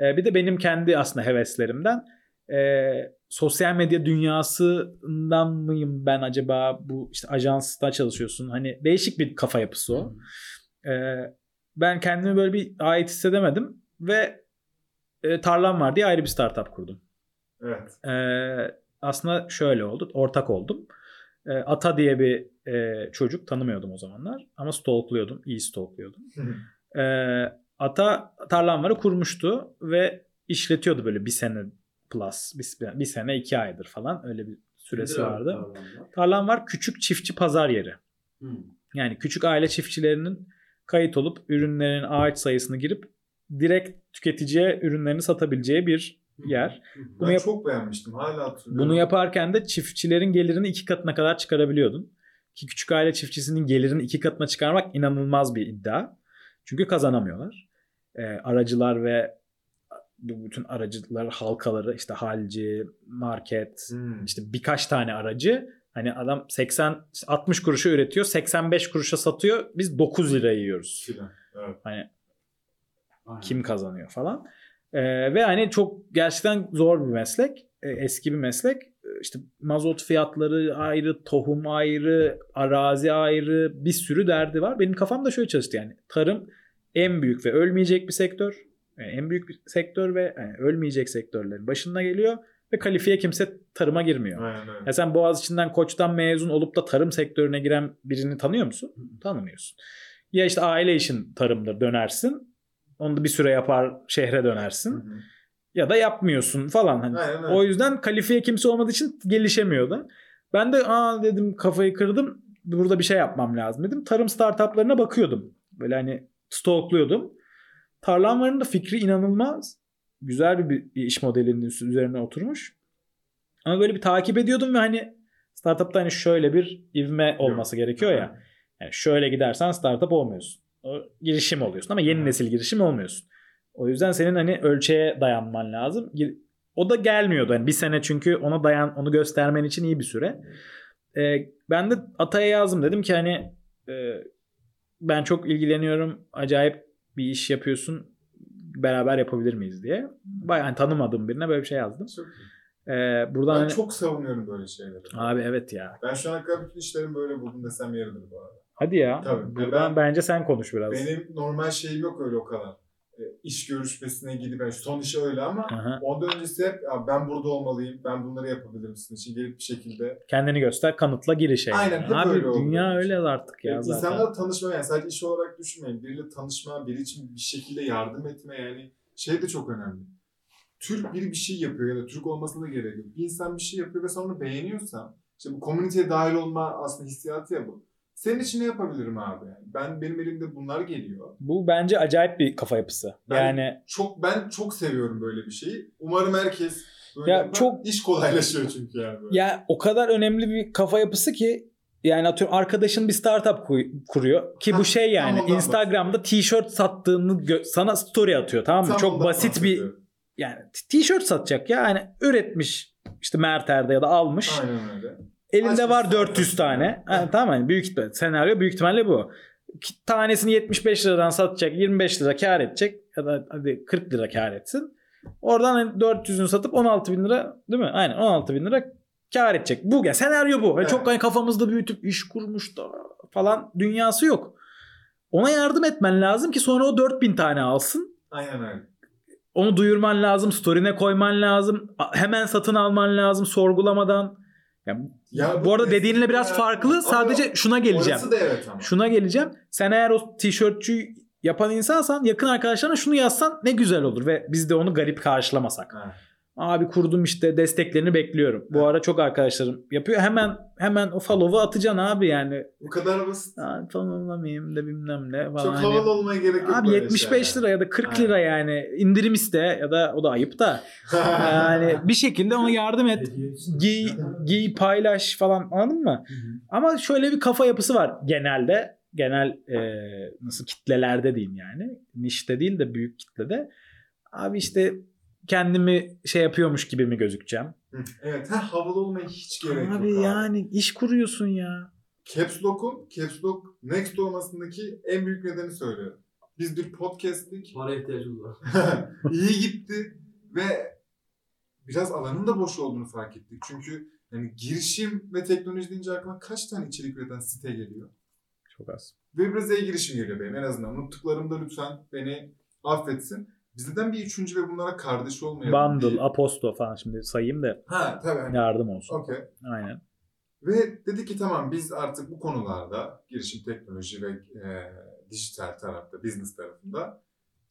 Ee, bir de benim kendi aslında heveslerimden e, sosyal medya dünyasından mıyım ben acaba bu işte ajansta çalışıyorsun. Hani değişik bir kafa yapısı o. Ee, ben kendimi böyle bir ait hissedemedim ve e, tarlam var diye ayrı bir startup kurdum. Evet. Aslında şöyle oldu. Ortak oldum. Ee, Ata diye bir e, çocuk tanımıyordum o zamanlar. Ama stalklıyordum. iyi stalklıyordum. Ee, Ata tarlam varı kurmuştu ve işletiyordu böyle bir sene plus. Bir, bir sene iki aydır falan. Öyle bir süresi Nedir vardı. tarlamda? Tarlam var küçük çiftçi pazar yeri. Hı. Yani küçük aile çiftçilerinin kayıt olup ürünlerin ağaç sayısını girip direkt tüketiciye ürünlerini satabileceği bir yer. Ben Bunu yap- çok beğenmiştim. Hala hatırlıyorum. Bunu yaparken de çiftçilerin gelirini iki katına kadar çıkarabiliyordun. Ki küçük aile çiftçisinin gelirini iki katına çıkarmak inanılmaz bir iddia. Çünkü kazanamıyorlar. Ee, aracılar ve bütün aracılar halkaları işte halci, market, Hmm. işte birkaç tane aracı hani adam 80 60 kuruşa üretiyor, 85 kuruşa satıyor. Biz 9 lira yiyoruz. Evet. Hani Aynen. kim kazanıyor falan. Ee, ve hani çok gerçekten zor bir meslek. Ee, eski bir meslek. Ee, İşte mazot fiyatları ayrı, tohum ayrı, arazi ayrı bir sürü derdi var. Benim kafamda şöyle çalıştı yani. Tarım en büyük ve ölmeyecek bir sektör. Yani en büyük bir sektör ve yani ölmeyecek sektörlerin başında geliyor. Ve kalifiye kimse tarıma girmiyor. Aynen öyle. Ya sen Boğaziçi'nden Koç'tan mezun olup da tarım sektörüne giren birini tanıyor musun? Tanımıyorsun. Ya işte aile işin tarımdır dönersin. Onu da bir süre yapar şehre Hı dönersin. hı. Ya da yapmıyorsun falan. Hani Aynen öyle. o yüzden kalifiye kimse olmadığı için gelişemiyor da. Ben de aa dedim kafayı kırdım. Burada bir şey yapmam lazım dedim. Tarım startuplarına bakıyordum. Böyle hani stalkluyordum. Tarlam varın da fikri inanılmaz. Güzel bir, bir iş modelinin üzerine oturmuş. Ama böyle bir takip ediyordum ve hani startupta hani şöyle bir ivme olması gerekiyor ya. Yani şöyle gidersen startup olmuyorsun. Girişim oluyorsun ama yeni nesil girişim olmuyorsun. O yüzden senin hani ölçeğe dayanman lazım. O da gelmiyordu. Yani bir sene çünkü ona dayan onu göstermen için iyi bir süre. Ee, ben de Atay'a yazdım. Dedim ki hani e, ben çok ilgileniyorum. Acayip bir iş yapıyorsun. Beraber yapabilir miyiz diye. Bayağı hani tanımadığım birine böyle bir şey yazdım. Çok. Ee, buradan Ben hani- çok savunuyorum böyle şeyleri. Abi evet ya. Ben şu ana kadar bütün işlerimi böyle buldum desem yeridir bu arada. Hadi ya. Tabii. Buradan Ben- bence sen konuş biraz. Benim normal şeyim yok öyle o kadar. E, iş görüşmesine gidip yani son işi öyle ama Aha. ondan öncesi hep "Ya ben burada olmalıyım, ben bunları yapabilirim sizin için gelip bir şekilde. Kendini göster, kanıtla gir işe. Aynen, hep Abi öyle oldu dünya öyle artık ya Yani zaten. insanlarla tanışma yani sadece iş olarak düşünmeyin. Biriyle tanışma, biri için bir şekilde yardım etme yani şey de çok önemli. Türk biri bir şey yapıyor ya da Türk olmasına da gerek yok. Bir insan bir şey yapıyor ve sonra beğeniyorsa işte bu komüniteye dahil olma aslında hissiyatı ya bu. Senin için ne yapabilirim abi? Ben benim elimde bunlar geliyor. Bu bence acayip bir kafa yapısı. Ben- Yani Çok ben çok seviyorum böyle bir şeyi. Umarım herkes böyle Ya yapar. çok- iş kolaylaşıyor çünkü yani böyle. ya o kadar önemli bir kafa yapısı ki yani atıyorum arkadaşın bir startup kuruyor ki bu Hah, şey yani Instagram'da tişört sattığını sana story atıyor tamam mı? Tam Çok basit bir yani t- tişört satacak ya yani üretmiş işte Merter'de ya da almış. Aynen öyle. Elinde Açmış var zaten. 400 tane. Ha, tamam hani büyük ihtimalle senaryo büyük ihtimalle bu. Tanesini 75 liradan satacak, 25 lira kar edecek ya da hadi 40 lira kar etsin. Oradan hani 400'ünü satıp 16 bin lira değil mi? Aynen 16 bin lira kar edecek. Bu ya senaryo bu. Ve Evet. Çok hani kafamızda büyütüp iş kurmuş da falan dünyası yok. Ona yardım etmen lazım ki sonra o 4000 tane alsın. Aynen öyle. Onu duyurman lazım, story'ne koyman lazım. Hemen satın alman lazım sorgulamadan. Yani Ya bu arada dediğinle biraz ya. farklı. Sadece şuna geleceğim. Orası da evet ama. Şuna geleceğim. Sen eğer o tişörtçü yapan insansan yakın arkadaşlarına şunu yazsan ne güzel olur ve biz de onu garip karşılamasak. Ha. Abi kurdum işte desteklerini bekliyorum. Bu ara çok arkadaşlarım yapıyor. Hemen hemen o follow'u atacaksın abi yani. Bu kadar basit. Aa, followlamayayım da bilmem ne falan. Çok havalı olmaya gerek yok. Abi böyle 75 şeyler. lira ya da 40 Aynen. lira yani indirim iste ya da o da ayıp da. Yani bir şekilde ona yardım et. Giy, giy paylaş falan anladın mı? Hı hı. Ama şöyle bir kafa yapısı var genelde. Genel e, nasıl kitlelerde diyeyim yani. Nişte değil de büyük kitlede. Abi işte kendimi şey yapıyormuş gibi mi gözükeceğim? Evet. Ha, havalı olmaya hiç gerek abi yok. yani iş kuruyorsun ya. Caps Lock'un Caps Lock Next olmasındaki en büyük nedeni söylüyorum. Biz bir podcast'lik. Para ihtiyacımız var. iyi gitti ve biraz alanın da boş olduğunu fark ettik. Çünkü yani girişim ve teknoloji deyince aklıma kaç tane içerik üreten site geliyor? Çok az. Ve biraz e-girişim geliyor benim en azından. Unuttuklarımda lütfen beni affetsin. Bizden bir üçüncü ve bunlara kardeş olmayalım. Bundle, Aposto falan şimdi sayayım da Ha tabii. yardım olsun. Okey. Aynen. Ve dedi ki tamam biz artık bu konularda girişim teknoloji ve e, dijital tarafta, business tarafında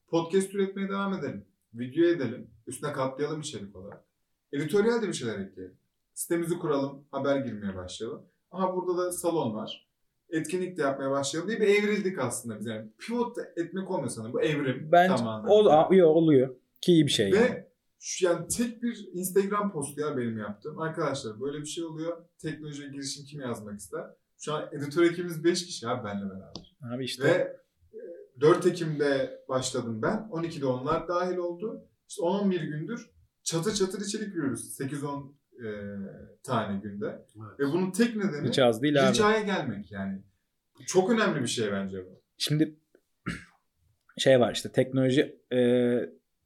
podcast üretmeye devam edelim. Video edelim. Üstüne katlayalım içerik olarak. Editoryal de bir şeyler ekleyelim. Sitemizi kuralım. Haber girmeye başlayalım. Aha burada da salon var. Etkinlik de yapmaya başlayalım diye bir evrildik aslında biz. Yani pivot etmek olmuyor sanırım. Bu evrim. Bence tamamen. o yo, oluyor. Ki iyi bir şey. yani. Ve şu yani tek bir Instagram postu ya benim yaptığım. Arkadaşlar böyle bir şey oluyor. Teknoloji ve girişim kim yazmak ister? Şu an editör ekibimiz 5 kişi abi benle beraber. Abi işte Ve e, 4 Ekim'de başladım ben. 12'de onlar dahil oldu. İşte 10-11 gündür çatır çatır içerik yürüyoruz. 8-10 e, tane günde. Evet. Ve bunun tek nedeni hiç az değil abi. ricaya gelmek yani. Çok önemli bir şey bence bu. Şimdi şey var işte teknoloji e,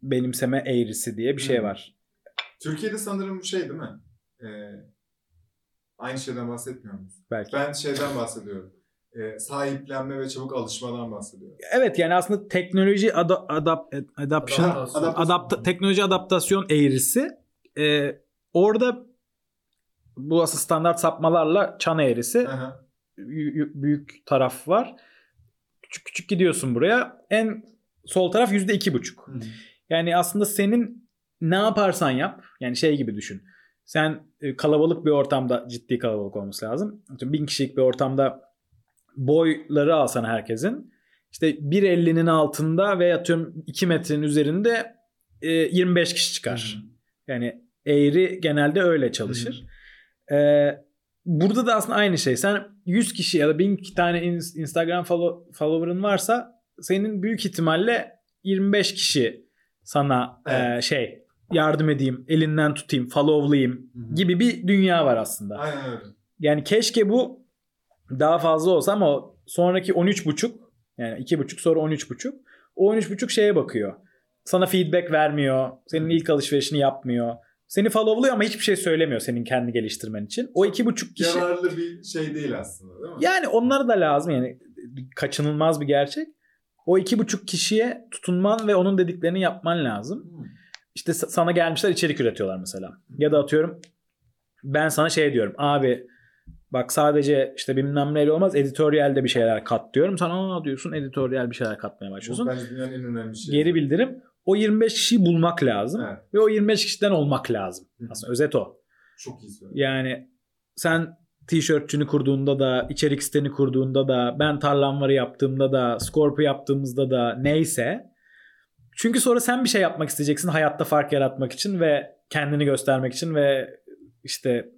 benimseme eğrisi diye bir şey Hı. var. Türkiye'de sanırım bu şey değil mi? E, aynı şeyden bahsetmiyor muyuz? Belki. Ben şeyden bahsediyorum. E, sahiplenme ve çabuk alışmadan bahsediyorum. Evet yani aslında teknoloji ada, adap, adaption Adaptasyon. Adaptasyon. adapta, teknoloji adaptasyon eğrisi e, orada bu aslında standart sapmalarla çan eğrisi Aha. büyük taraf var. Küçük küçük gidiyorsun buraya. En sol taraf yüzde iki buçuk. Hı hı. Yani aslında senin ne yaparsan yap. Yani şey gibi düşün. Sen e, kalabalık bir ortamda ciddi kalabalık olması lazım. Atıyorum Bin kişilik bir ortamda boyları alsan herkesin. işte 1.50'nin altında ve atıyorum 2 metrenin üzerinde e, 25 kişi çıkar. Yani eğri genelde öyle çalışır. Ee, burada da aslında aynı şey. Sen 100 kişi ya da 1000 tane ins- Instagram follow- follower'ın varsa senin büyük ihtimalle 25 kişi sana Evet. e, şey yardım edeyim, elinden tutayım, followlayayım Hı hı. gibi bir dünya var aslında. Aynen öyle. Yani keşke bu daha fazla olsa ama sonraki 13.5 yani 2.5 sonra 13.5 o 13.5 şeye bakıyor. Sana feedback vermiyor. Senin ilk alışverişini yapmıyor. Seni followluyor ama hiçbir şey söylemiyor senin kendi geliştirmen için. O 2.5 kişi Yararlı bir şey değil aslında değil mi? yani onlara da lazım yani kaçınılmaz bir gerçek. O 2.5 kişiye tutunman ve onun dediklerini yapman lazım. Hı. İşte sa- sana gelmişler içerik üretiyorlar mesela. Ya da atıyorum ben sana şey diyorum abi bak sadece işte bilmem neyle olmaz editoryalde bir şeyler kat diyorum. Sen aa diyorsun editoryal bir şeyler katmaya Bu başlıyorsun. bence dünyanın en önemli şeyi. Geri bildirim. O 25 kişiyi bulmak lazım. Evet. Ve o 25 kişiden olmak lazım. Hı. Aslında özet o. Çok iyi söyledin. Yani sen tişörtçünü kurduğunda da, içerik siteni kurduğunda da, ben tarlanvarı yaptığımda da, Scorpio yaptığımızda da neyse. Çünkü sonra sen bir şey yapmak isteyeceksin hayatta fark yaratmak için ve kendini göstermek için ve işte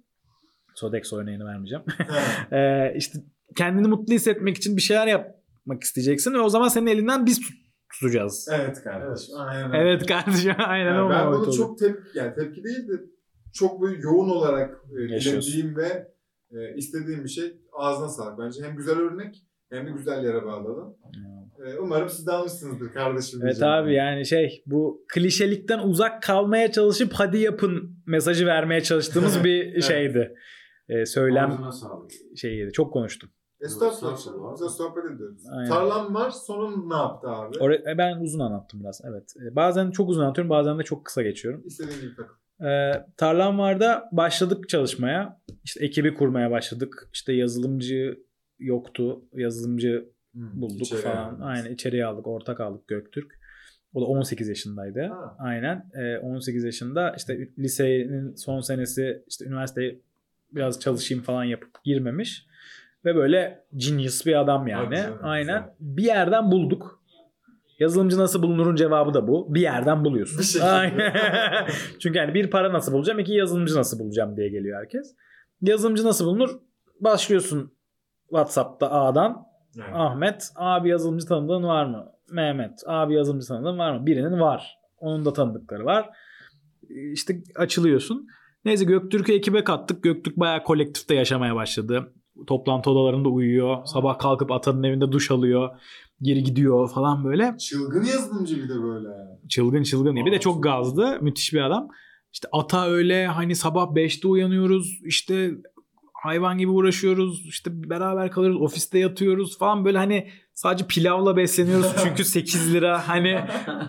Sodex örneğini vermeyeceğim. Ee, işte kendini mutlu hissetmek için bir şeyler yapmak isteyeceksin ve o zaman senin elinden biz tutacağız. evet kardeşim. Aynen öyle. Evet kardeşim aynen Yani ben bunu çok tepki, yani tepki değil de çok böyle yoğun olarak e, dilediğim ve e, istediğim bir şey ağzına sağlık. Bence hem güzel örnek hem de güzel yere bağladın. E, umarım siz de almışsınızdır kardeşim. Evet diyeceğim. abi yani şey bu klişelikten uzak kalmaya çalışıp hadi yapın mesajı vermeye çalıştığımız bir Evet. şeydi. Ee, söylem Ağzına sağlık. şeyiydi. Çok konuştum. Estağfurullah. Estağfurullah. Bize sohbet ediyoruz. Aynen. Tarlam var sonun ne yaptı abi? Oraya, ben uzun anlattım biraz. Evet. Ee, Bazen çok uzun anlatıyorum, bazen de çok kısa geçiyorum. İstediğin gibi takıl. Ee, Tarlam varda başladık çalışmaya. İşte ekibi kurmaya başladık. İşte yazılımcı yoktu. Yazılımcı Hmm, bulduk falan. aldınız. Aynen içeriye aldık. Ortak aldık Göktürk. O da 18 yaşındaydı. Ha. Aynen. Ee, 18 yaşında işte lisenin son senesi işte üniversiteye biraz çalışayım falan yapıp girmemiş. Ve böyle genius bir adam yani. Canım, Aynen. güzel. Bir yerden bulduk. Yazılımcı nasıl bulunurun cevabı da bu. Bir yerden buluyorsun. Bir. Aynen. Çünkü yani bir para nasıl bulacağım, iki yazılımcı nasıl bulacağım diye geliyor herkes. Yazılımcı nasıl bulunur? Başlıyorsun WhatsApp'ta A'dan Yani. Ahmet abi yazılımcı tanıdığın var mı? Mehmet abi yazılımcı tanıdığın var mı? Birinin var. Onun da tanıdıkları var. İşte açılıyorsun. Neyse Göktürk'ü ekibe kattık. Göktürk bayağı kolektifte yaşamaya başladı. Toplantı odalarında uyuyor. Sabah kalkıp atanın evinde duş alıyor. Geri gidiyor falan böyle. Çılgın yazılımcı bir de böyle. Çılgın çılgın. Bir de Aa, çok gazlı. Müthiş bir adam. İşte ata öyle hani sabah 5'te uyanıyoruz. İşte hayvan gibi uğraşıyoruz. İşte beraber kalıyoruz. Ofiste yatıyoruz falan. Böyle hani sadece pilavla besleniyoruz. Çünkü 8 lira. Hani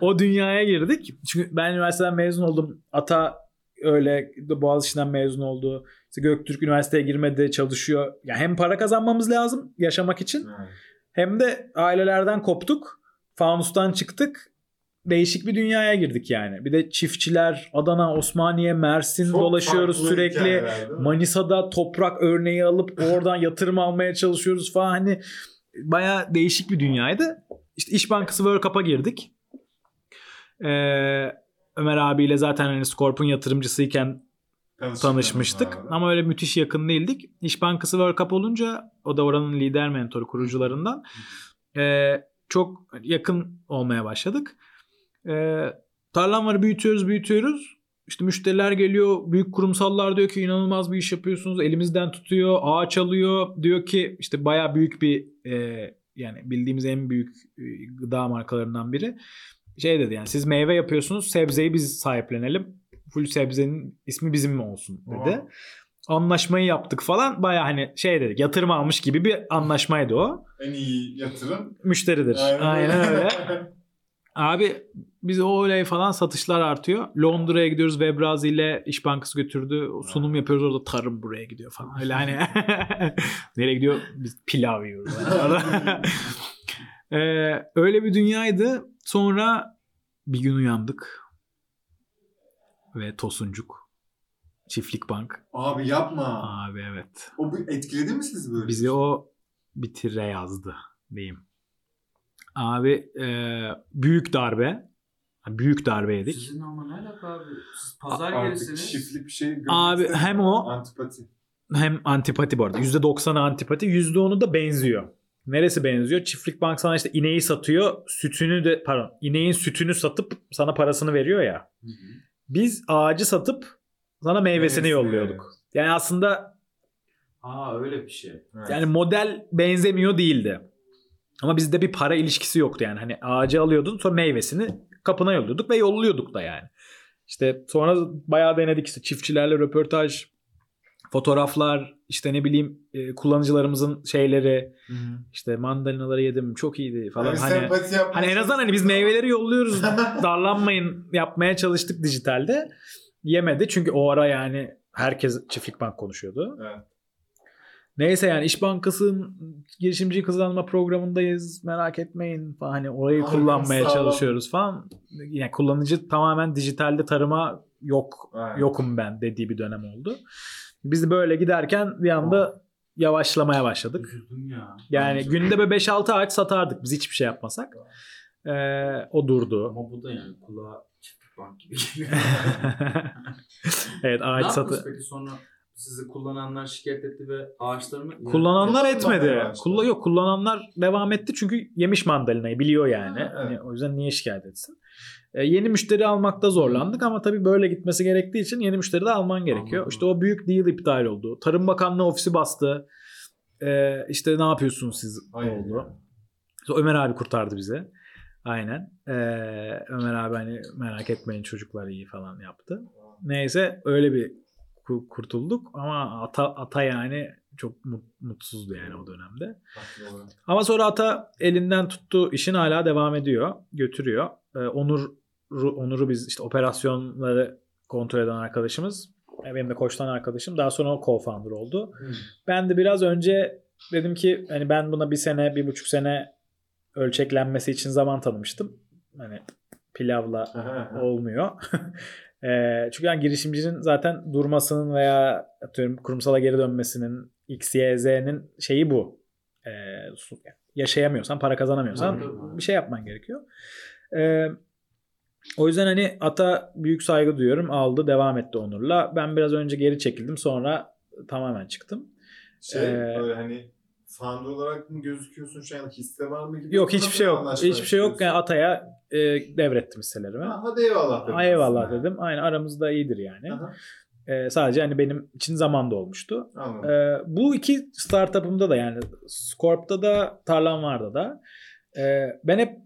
o dünyaya girdik. Çünkü ben üniversiteden mezun oldum. Ata öyle Boğaziçi'nden mezun oldu. İşte Göktürk üniversiteye girmedi çalışıyor. Ya hem para kazanmamız lazım yaşamak için. Yani. Hem de ailelerden koptuk. Fanustan çıktık. Değişik bir dünyaya girdik yani. Bir de çiftçiler Adana, Osmaniye, Mersin Çok dolaşıyoruz sürekli. hikayeler? Manisa'da toprak örneği alıp oradan yatırım almaya çalışıyoruz falan. Hani baya değişik bir dünyaydı. İşte İş Bankası World Cup'a girdik. Ee, Ömer abiyle zaten hani Scorp'un yatırımcısıyken Tanıştık tanışmıştık. Ama öyle müthiş yakın değildik. İş Bankası World Cup olunca o da oranın lider mentoru kurucularından. Ee, çok yakın olmaya başladık. Ee, tarlanları büyütüyoruz büyütüyoruz. İşte müşteriler geliyor. Büyük kurumsallar diyor ki inanılmaz bir iş yapıyorsunuz. Elimizden tutuyor. Ağaç alıyor. Diyor ki işte baya büyük bir e, yani bildiğimiz en büyük e, gıda markalarından biri. Şey dedi yani siz meyve yapıyorsunuz. Sebzeyi biz sahiplenelim. Full sebzenin ismi bizim mi olsun dedi. Wow. Anlaşmayı yaptık falan. Baya hani şey dedik yatırım almış gibi bir anlaşmaydı o. En iyi yatırım. Müşteridir. Aynen, öyle. Abi biz o olay falan satışlar artıyor. Londra'ya gidiyoruz. Webrazi ile İş Bankası götürdü. Sunum yapıyoruz orada tarım buraya gidiyor falan. Öyle hani nereye gidiyor? Biz pilav yiyoruz. Ee, öyle bir dünyaydı. Sonra bir gün uyandık. Ve Tosuncuk. Çiftlik Bank. Abi yapma. Abi evet. O bu- etkiledi mi sizi böyle? Bizi o bitire yazdı diyeyim. Abi e, büyük darbe. Büyük darbe yedik. Sizin ama ne alaka abi? Siz pazar Artık gerisiniz. çiftlik bir şey görmek Abi istemiyorum. hem o- Antipati. Hem antipati bu arada. %90'ı antipati. %10'u da benziyor. Neresi benziyor? Çiftlik bank sana işte ineği satıyor. Sütünü de pardon. ineğin sütünü satıp sana parasını veriyor ya. Biz ağacı satıp sana meyvesini Meyvesini, yolluyorduk. Yani aslında Ha öyle bir şey. Evet. Yani model benzemiyor değildi. Ama bizde bir para ilişkisi yoktu yani. Hani ağacı alıyordun sonra meyvesini kapına yolluyorduk ve yolluyorduk da yani. İşte sonra bayağı denedik işte çiftçilerle röportaj, fotoğraflar, işte ne bileyim e, kullanıcılarımızın şeyleri, Hı-hı. işte mandalinaları yedim çok iyiydi falan. Yani hani hani en azından hani biz meyveleri yolluyoruz darlanmayın yapmaya çalıştık dijitalde. Yemedi çünkü o ara yani herkes çiftlik bank konuşuyordu. Evet. Neyse yani İş Bankası'nın girişimci kazanma programındayız. Merak etmeyin falan. Hani orayı Harika, kullanmaya çalışıyoruz falan. Yani kullanıcı tamamen dijitalde tarıma yok Aynen. yokum ben dediği bir dönem oldu. Biz böyle giderken bir anda yavaşlamaya başladık. Üzüldüm ya. Yani günde böyle 5-6 ağaç satardık biz hiçbir şey yapmasak. Ee, o durdu. Ama bu da yani kulağa çiftlik bank gibi geliyor. evet ağaç satı. peki sonra sizi kullananlar şikayet etti ve ağaçlarını... Kullananlar Yani- etmedi. Kulla yok kullananlar devam etti çünkü yemiş mandalinayı biliyor yani. Ha, evet. Hani o yüzden niye şikayet etsin? Ee, yeni müşteri almakta zorlandık ama tabii böyle gitmesi gerektiği için yeni müşteri de alman gerekiyor. Anladım. İşte o büyük deal iptal oldu. Tarım Bakanlığı ofisi bastı. Ee, işte ne yapıyorsunuz siz Aynen oldu. Sonra Ömer abi kurtardı bizi. Aynen. Ee, Ömer abi hani merak etmeyin çocuklar iyi falan yaptı. Neyse öyle bir kurtulduk ama ata, ata yani çok mut- mutsuzdu yani o dönemde. Ama sonra ata elinden tuttu işin hala devam ediyor. Götürüyor. Ee, Onur Onur'u biz işte operasyonları kontrol eden arkadaşımız. e, Benim de koçtan arkadaşım. Daha sonra o co-founder oldu. Ben de biraz önce dedim ki hani ben buna bir sene, bir buçuk sene ölçeklenmesi için zaman tanımıştım. Hani pilavla olmuyor. Eee, çünkü yani girişimcinin zaten durmasının veya atıyorum kurumsala geri dönmesinin X, Y, Z'nin şeyi bu. Su- yaşayamıyorsan, para kazanamıyorsan bir şey yapman gerekiyor. Eee, o yüzden hani ata büyük saygı duyuyorum. Aldı, devam etti Onur'la. Ben biraz önce geri çekildim. Sonra tamamen çıktım. Şey Ee, hani founder olarak mı gözüküyorsun şu an hisse var mı gibi? Yok hiçbir şey yok. Hiçbir şey yok. Yani. Ataya e, devrettim hisselerimi. Ha, hadi eyvallah dedim. Ha, eyvallah aslında. dedim. Aynen aramızda iyidir yani. Aha, E, sadece hani benim için zamanda olmuştu. Anladım. E, bu iki startup'ımda da yani Scorp'ta da Tarlan vardı da e, ben hep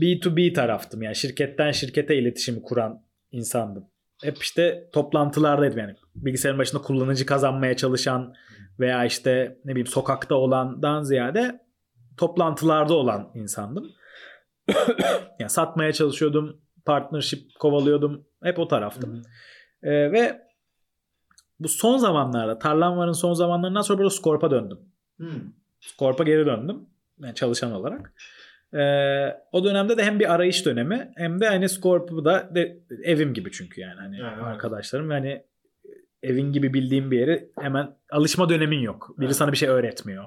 B2B taraftım. Yani şirketten şirkete iletişimi kuran insandım. Hep işte toplantılardaydım yani. Bilgisayarın başında kullanıcı kazanmaya çalışan veya işte ne bileyim sokakta olandan ziyade toplantılarda olan insandım. yani satmaya çalışıyordum, partnership kovalıyordum. Hep o taraftım. Ee, ve bu son zamanlarda, Tarlanvar'ın son zamanlarından sonra burada Scorp'a döndüm. Hmm. Scorp'a geri döndüm. Yani çalışan olarak. Ee, o dönemde de hem bir arayış dönemi hem de hani Scorp'u da de, evim gibi çünkü yani hani evet. arkadaşlarım yani evin gibi bildiğim bir yeri hemen alışma dönemin yok. Biri Evet. sana bir şey öğretmiyor.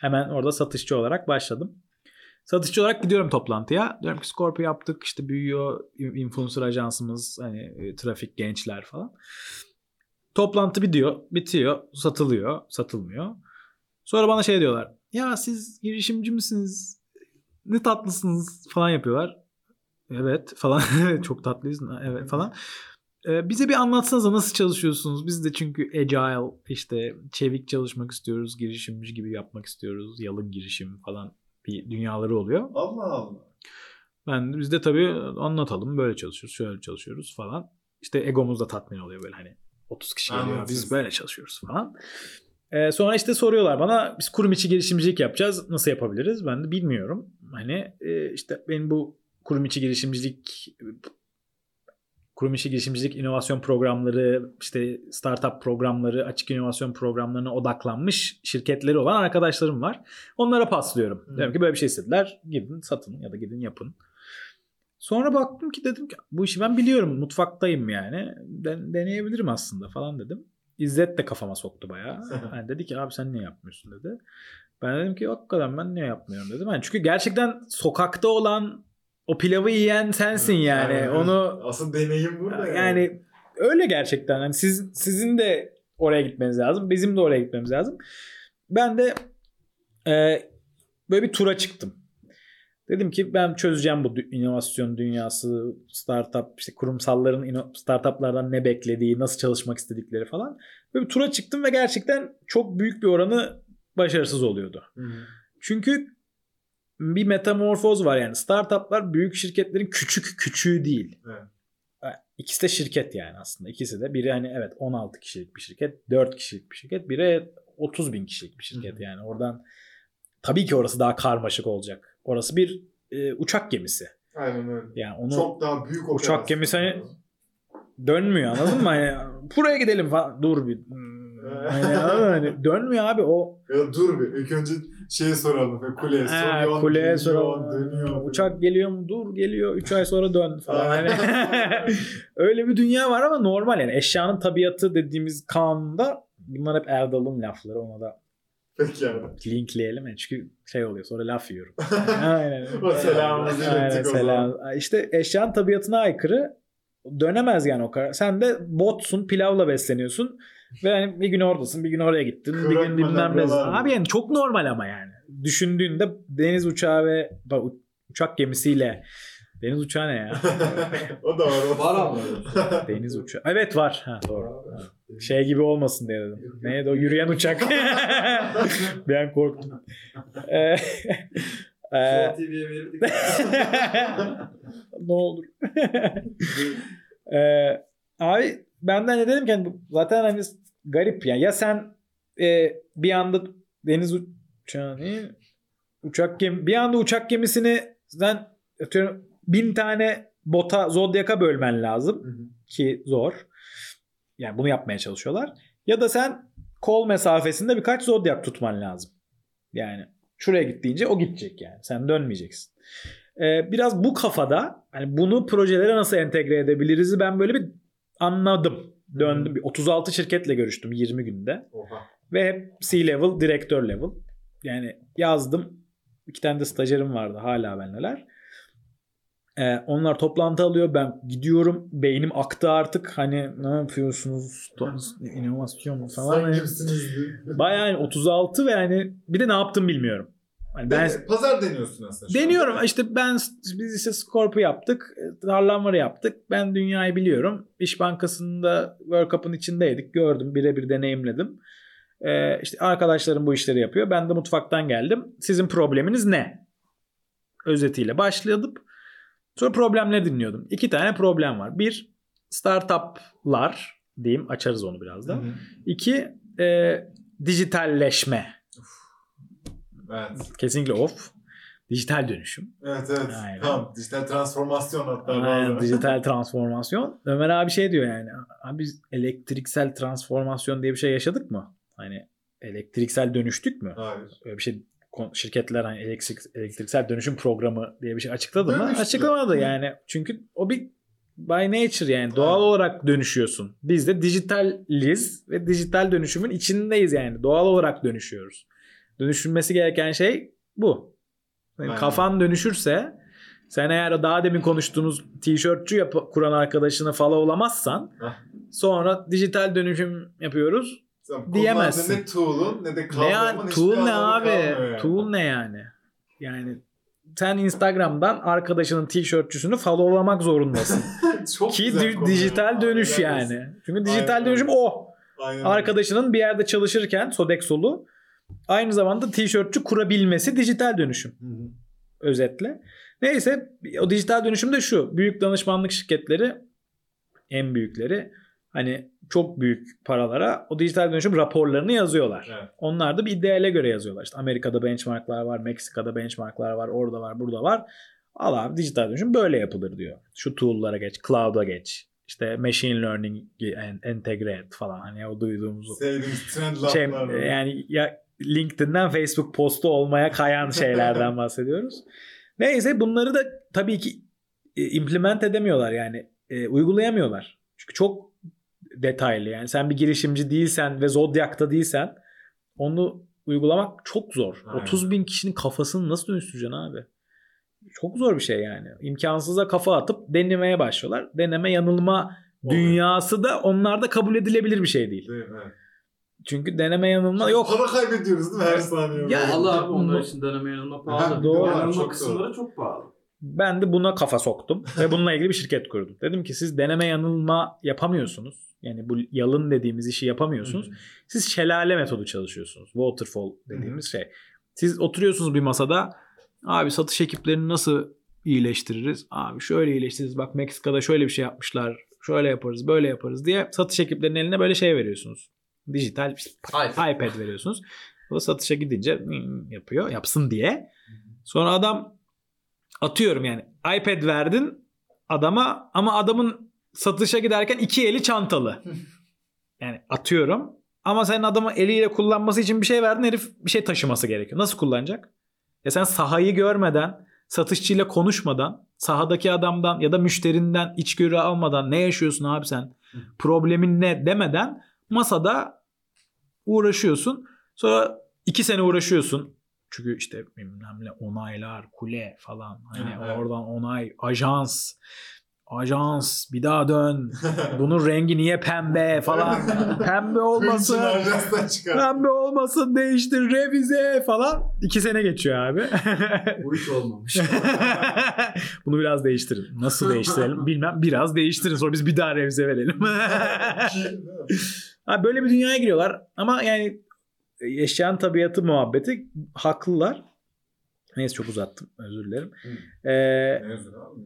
Hemen orada satışçı olarak başladım. Satışçı olarak gidiyorum toplantıya. Diyorum ki Scorpio yaptık işte büyüyor influencer ajansımız hani e, trafik gençler falan. Toplantı bitiyor, bitiyor, satılıyor, satılmıyor. Sonra bana şey diyorlar. Ya siz girişimci misiniz? Ne tatlısınız falan yapıyorlar. Evet falan. Çok tatlıyız. Evet falan. Ee, bize bir anlatsanıza nasıl çalışıyorsunuz? Biz de çünkü agile işte çevik çalışmak istiyoruz. Girişimci gibi yapmak istiyoruz. Yalın girişim falan bir dünyaları oluyor. Allah Allah. Ben biz de tabii anlatalım. Böyle çalışıyoruz. Şöyle çalışıyoruz falan. İşte egomuz da tatmin oluyor böyle hani 30 kişi geliyor. Biz böyle çalışıyoruz falan. Ee, sonra işte soruyorlar bana biz kurum içi girişimcilik yapacağız. Nasıl yapabiliriz? Ben de bilmiyorum. Hani e, işte benim bu kurum içi girişimcilik kurum içi girişimcilik inovasyon programları, işte startup programları, açık inovasyon programlarına odaklanmış şirketleri olan arkadaşlarım var. Onlara paslıyorum. Hı. Diyorum ki böyle bir şey istediler. Gidin satın ya da gidin yapın. Sonra baktım ki dedim ki bu işi ben biliyorum. Mutfaktayım yani. Den- deneyebilirim aslında falan dedim. İzzet de kafama soktu bayağı. Yani dedi ki abi sen niye yapmıyorsun dedi. Ben dedim ki hakikaten ben niye yapmıyorum dedim. Yani çünkü gerçekten sokakta olan o pilavı yiyen sensin yani. Evet. Onu Asıl deneyim burada yani. yani öyle gerçekten. Yani siz sizin de oraya gitmeniz lazım. Bizim de oraya gitmemiz lazım. Ben de e, böyle bir tura çıktım. Dedim ki ben çözeceğim bu inovasyon dünyası, startup, işte kurumsalların startuplardan ne beklediği, nasıl çalışmak istedikleri falan. Böyle bir tura çıktım ve gerçekten çok büyük bir oranı başarısız oluyordu. Hı hı. Çünkü bir metamorfoz var yani. Startuplar büyük şirketlerin küçük küçüğü değil. Evet. İkisi de şirket yani aslında. İkisi de. Biri hani evet 16 kişilik bir şirket, 4 kişilik bir şirket. Biri 30 bin kişilik bir şirket Hı hı. yani. Oradan tabii ki orası daha karmaşık olacak. Orası bir e, uçak gemisi. Aynen öyle. Yani onu Çok daha büyük uçak operasyon. gemisi hani dönmüyor anladın mı? Hani buraya gidelim falan. Dur bir. Hani, hani dönmüyor abi o Ya dur bir. İlk önce şeyi soralım. Kuleye Ha, soruyor. kuleye dönüyor, sonra Dönüyor. uçak geliyor mu? Dur geliyor. 3 ay sonra dön falan. Hani öyle bir dünya var ama normal yani eşyanın tabiatı dediğimiz kanunda bunlar hep Erdal'ın lafları ona da Peki yani. Linkleyelim yani çünkü şey oluyor sonra laf yiyorum. Aynen. Selamımızı ilettik o selam. zaman. İşte eşyanın tabiatına aykırı dönemez yani o kadar. Sen de botsun pilavla besleniyorsun ve yani bir gün oradasın bir gün oraya gittin bir Kırak gün bilmem ne. Abi yani çok normal ama yani. Düşündüğünde deniz uçağı ve uçak gemisiyle deniz uçağı ne ya? o da var. O. Var abi. Deniz uçağı. Evet var. Ha, doğru. Şey gibi olmasın diye dedim. Neydi o yürüyen uçak. bir an korktum. Ee, e, TV'ye verirdik. ne olur. ee, abi benden ne dedim ki hani zaten hani garip yani. Ya sen e, bir anda deniz uçağı ne? Uçak gemi bir anda uçak gemisini sen atıyorum bin tane bota zodyaka bölmen lazım ki zor. Yani bunu yapmaya çalışıyorlar. Ya da sen kol mesafesinde birkaç zodyak tutman lazım. Yani şuraya git deyince o gidecek yani. Sen dönmeyeceksin. Ee, biraz bu kafada hani bunu projelere nasıl entegre edebiliriz ben böyle bir anladım. Döndüm. Bir 36 şirketle görüştüm 20 günde. Oha. Ve hep C-level, direktör level. Yani yazdım. İki tane de stajyerim vardı hala benleler. Ee, onlar toplantı alıyor. Ben gidiyorum. Beynim aktı artık. Hani ne yapıyorsunuz? İnovasyon falan. Sen kimsiniz? Bayağı yani 36 ve yani bir de ne yaptım bilmiyorum. Hani ben Ben... Pazar deniyorsun aslında. Deniyorum işte ben biz işte Scorpio yaptık. Darlanları yaptık. Ben dünyayı biliyorum. İş Bankası'nda World Cup'ın içindeydik. Gördüm. Birebir deneyimledim. Ee, işte arkadaşlarım bu işleri yapıyor. Ben de mutfaktan geldim. Sizin probleminiz ne? Özetiyle başladım. Sonra problemleri dinliyordum. İki tane problem var. Bir startuplar diyeyim. Açarız onu biraz Hı hı. İki e, dijitalleşme. Evet. Kesinlikle off. Dijital dönüşüm. Evet evet. Aynen. Tamam. Dijital transformasyon hatta. Aynen, dijital transformasyon. Ömer abi şey diyor yani. Abi biz elektriksel transformasyon diye bir şey yaşadık mı? Hani elektriksel dönüştük mü? Hayır. Öyle bir şey şirketler hani elektrik, elektriksel dönüşüm programı diye bir şey açıkladı mı? Dönüştü. Açıklamadı yani. Çünkü o bir by nature yani doğal olarak dönüşüyorsun. Biz de dijitaliz ve dijital dönüşümün içindeyiz yani. Doğal olarak dönüşüyoruz. Dönüşülmesi gereken şey bu. Yani Aynen. kafan dönüşürse sen eğer daha demin konuştuğumuz tişörtçü yap- kuran arkadaşını followlamazsan sonra dijital dönüşüm yapıyoruz. Sen Diyemezsin. Ne tool'un ne de Ne hiçbir tool ne abi? yani. Tool ne yani? Yani sen Instagram'dan arkadaşının tişörtçüsünü followlamak zorundasın. Çok Ki di- dijital ya. dönüş yani. Çünkü dijital Aynen dönüşüm o. Aynen. Arkadaşının bir yerde çalışırken Sodexo'lu aynı zamanda tişörtçü kurabilmesi dijital dönüşüm Hı hı. özetle. Neyse o dijital dönüşüm de şu. Büyük danışmanlık şirketleri en büyükleri hani çok büyük paralara o dijital dönüşüm raporlarını yazıyorlar. Evet. Onlar da bir ideale göre yazıyorlar. İşte Amerika'da benchmarklar var, Meksika'da benchmarklar var, orada var, burada var. Al abi dijital dönüşüm böyle yapılır diyor. Şu tool'lara geç, cloud'a geç. İşte machine learning en- entegre et falan. Hani o duyduğumuz Sevdiğimiz trend şey, yani ya LinkedIn'den Facebook postu olmaya kayan şeylerden bahsediyoruz. Neyse bunları da tabii ki e, implement edemiyorlar yani e, uygulayamıyorlar. Çünkü çok detaylı yani sen bir girişimci değilsen ve Zodiac'ta değilsen onu uygulamak çok zor. Aynen. 30 bin kişinin kafasını nasıl dönüştüreceksin abi? Çok zor bir şey yani. İmkansıza kafa atıp denemeye başlıyorlar. Deneme yanılma Oluyor. dünyası da onlarda kabul edilebilir bir şey değil. Değil? Evet. Çünkü deneme yanılma yok. Para kaybediyoruz değil mi her saniye? Ya, Pahalı abi onlar için deneme yanılma pahalı. Ha, doğru. Yanılma Çok kısımları çok pahalı. Ben de buna kafa soktum ve bununla ilgili bir şirket kurdum. Dedim ki siz deneme yanılma yapamıyorsunuz. Yani bu yalın dediğimiz işi yapamıyorsunuz. Siz şelale metodu çalışıyorsunuz. Waterfall dediğimiz şey. Siz oturuyorsunuz bir masada. Abi satış ekiplerini nasıl iyileştiririz? Abi şöyle iyileştiririz. Bak Meksika'da şöyle bir şey yapmışlar. Şöyle yaparız, böyle yaparız diye satış ekiplerinin eline böyle şey veriyorsunuz. Dijital iPad. veriyorsunuz. O da satışa gidince "Hmm," yapıyor. Yapsın diye. Sonra adam atıyorum yani iPad verdin adama ama adamın satışa giderken iki eli çantalı. Yani atıyorum. Ama sen adamı eliyle kullanması için bir şey verdin herif bir şey taşıması gerekiyor. Nasıl kullanacak? Ya sen sahayı görmeden, satışçıyla konuşmadan, sahadaki adamdan ya da müşterinden içgörü almadan ne yaşıyorsun abi sen? Problemin ne demeden masada uğraşıyorsun. Sonra iki sene uğraşıyorsun. Çünkü işte bilmem ne onaylar, kule falan. Hani Evet. oradan onay, ajans, ajans bir daha dön. Bunun rengi niye pembe falan. pembe olmasın. Pembe olmasın değiştir revize falan. İki sene geçiyor abi. Bu hiç olmamış. Bunu biraz değiştirin. Nasıl değiştirelim bilmem. Biraz değiştirin sonra biz bir daha revize verelim. Abi böyle bir dünyaya giriyorlar ama yani eşyanın tabiatı muhabbeti haklılar. Neyse çok uzattım özür dilerim. Ee,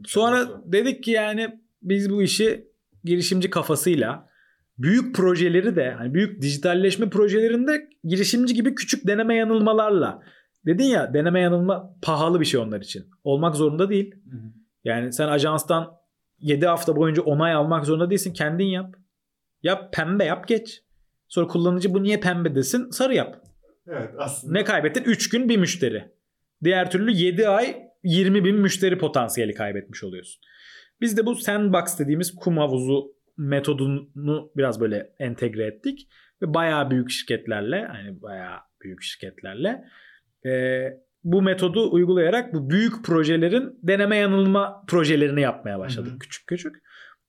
sonra dedik ki yani biz bu işi girişimci kafasıyla büyük projeleri de hani büyük dijitalleşme projelerinde girişimci gibi küçük deneme yanılmalarla dedin ya deneme yanılma pahalı bir şey onlar için. Olmak zorunda değil. Yani sen ajanstan 7 hafta boyunca onay almak zorunda değilsin. Kendin yap. Yap pembe yap geç. Sonra kullanıcı bu niye pembe desin sarı yap. Evet aslında. Ne kaybettin? 3 gün bir müşteri. Diğer türlü 7 ay 20 bin müşteri potansiyeli kaybetmiş oluyorsun. Biz de bu sandbox dediğimiz kum havuzu metodunu biraz böyle entegre ettik. Ve bayağı büyük şirketlerle hani bayağı büyük şirketlerle e, bu metodu uygulayarak bu büyük projelerin deneme yanılma projelerini yapmaya başladık Hı hı. küçük küçük.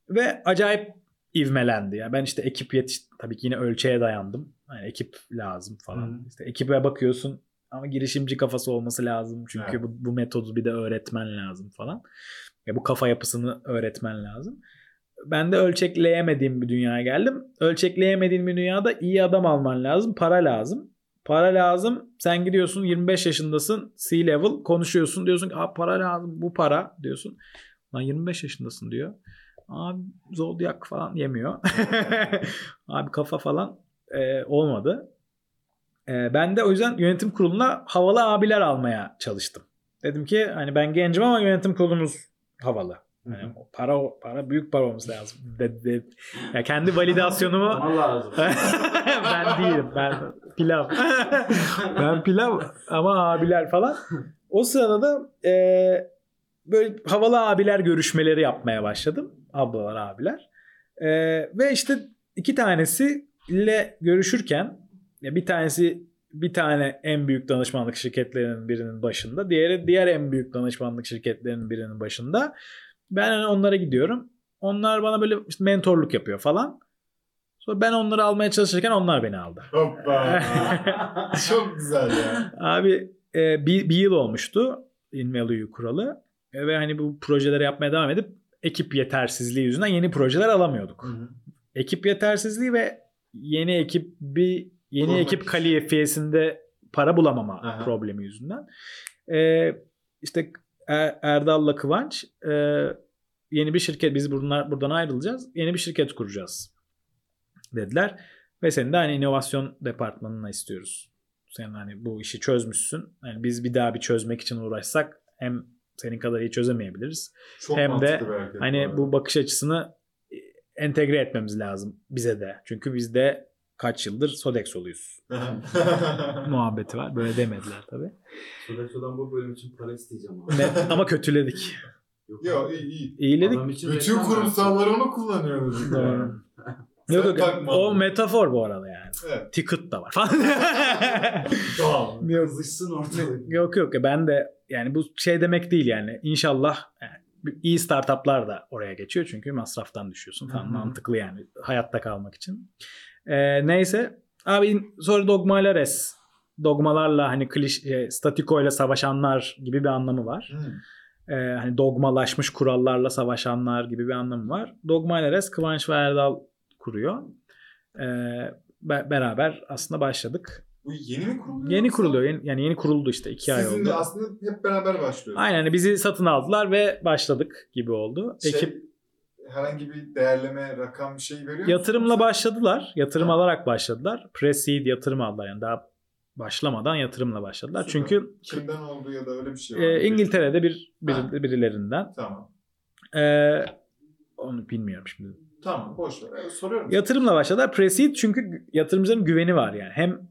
Ve acayip ivmelendi. Yani ben işte ekip yetiş tabii ki yine ölçeğe dayandım. Yani ekip lazım falan. Hı. İşte ekibe bakıyorsun ama girişimci kafası olması lazım. Çünkü Evet. bu, bu metodu bir de öğretmen lazım falan. Ya bu kafa yapısını öğretmen lazım. Ben de ölçekleyemediğim bir dünyaya geldim. Ölçekleyemediğin bir dünyada iyi adam alman lazım. Para lazım. Para lazım. Sen gidiyorsun 25 yaşındasın. C-level konuşuyorsun. Diyorsun ki para lazım. Bu para diyorsun. Lan 25 yaşındasın diyor. Abi Zodiac falan yemiyor. Abi kafa falan e, olmadı. E, ben de o yüzden yönetim kuruluna havalı abiler almaya çalıştım. Dedim ki hani ben gencim ama yönetim kurulumuz havalı. Yani para para büyük para olması lazım. De, de- ya kendi validasyonumu lazım. ben değilim. Ben pilav. ben pilav ama abiler falan. O sırada da e, böyle havalı abiler görüşmeleri yapmaya başladım. Ablalar abiler. E, ve işte iki tanesiyle görüşürken ya bir tanesi bir tane en büyük danışmanlık şirketlerinin birinin başında. Diğeri diğer en büyük danışmanlık şirketlerinin birinin başında. Ben hani onlara gidiyorum. Onlar bana böyle işte mentorluk yapıyor falan. Sonra ben onları almaya çalışırken onlar beni aldı. Hoppa. Çok güzel ya. Abi e, bir, bir yıl olmuştu InValue kuralı. E, ve hani bu projeleri yapmaya devam edip ekip yetersizliği yüzünden yeni projeler alamıyorduk. Ekip yetersizliği ve yeni ekip bir yeni Kurmak ekip kalifiyesinde para bulamama Aha. problemi yüzünden. E, işte Er- Erdal'la Kıvanç e, yeni bir şirket biz buradan, buradan ayrılacağız. Yeni bir şirket kuracağız dediler. Ve seni de hani inovasyon departmanına istiyoruz. Sen hani bu işi çözmüşsün. Yani biz bir daha bir çözmek için uğraşsak hem senin kadar iyi çözemeyebiliriz. Çok Hem de Hani bu bakış açısını e, entegre etmemiz lazım bize de. Çünkü biz de kaç yıldır Sodexo'luyuz. Muhabbeti var. Böyle demediler tabii. Sodexo'dan bu bölüm için para isteyeceğim abi. Ne- ama kötüledik. Yo iyi iyi. İyiledik. Adam için Bütün reklam kurumsallar onu kullanıyor. dedik Doğru. Yok yok. takma O metafor bu arada yani. Evet. Ticket da var falan. Tamam. yok, Kızışsın ortalık. yok yok. Ben de yani bu şey demek değil yani. İnşallah yani iyi startuplar da oraya geçiyor. Çünkü masraftan düşüyorsun falan. Mantıklı yani hayatta kalmak için. Ee, neyse. Abi sonra Dogma Res. Dogmalarla hani kliş, e, statikoyla savaşanlar gibi bir anlamı var. Hmm. Ee, hani dogmalaşmış kurallarla savaşanlar gibi bir anlamı var. Dogma ile Res Kıvanç ve Erdal kuruyor. Ee, be- beraber aslında başladık. Bu yeni mi kuruluyor? Yeni yoksa? kuruluyor. Yeni, yani yeni kuruldu işte iki ay Sizin oldu. de aslında hep beraber başlıyorsunuz. Aynen hani bizi satın aldılar ve başladık gibi oldu. Şey, Ekip herhangi bir değerleme rakam bir şey veriyor musunuz? yatırımla başladılar. Yatırım Ha. alarak başladılar. Pre-seed yatırım aldılar. Yani daha başlamadan yatırımla başladılar. Süper. Çünkü Kimden oldu ya da öyle bir şey var. e? İngiltere'de bir, Ha. bir birilerinden. Tamam. E, onu bilmiyorum şimdi. Tamam boş ver. Soruyorum. Yatırımla başladılar. Pre-seed çünkü yatırımcıların güveni var yani. Hem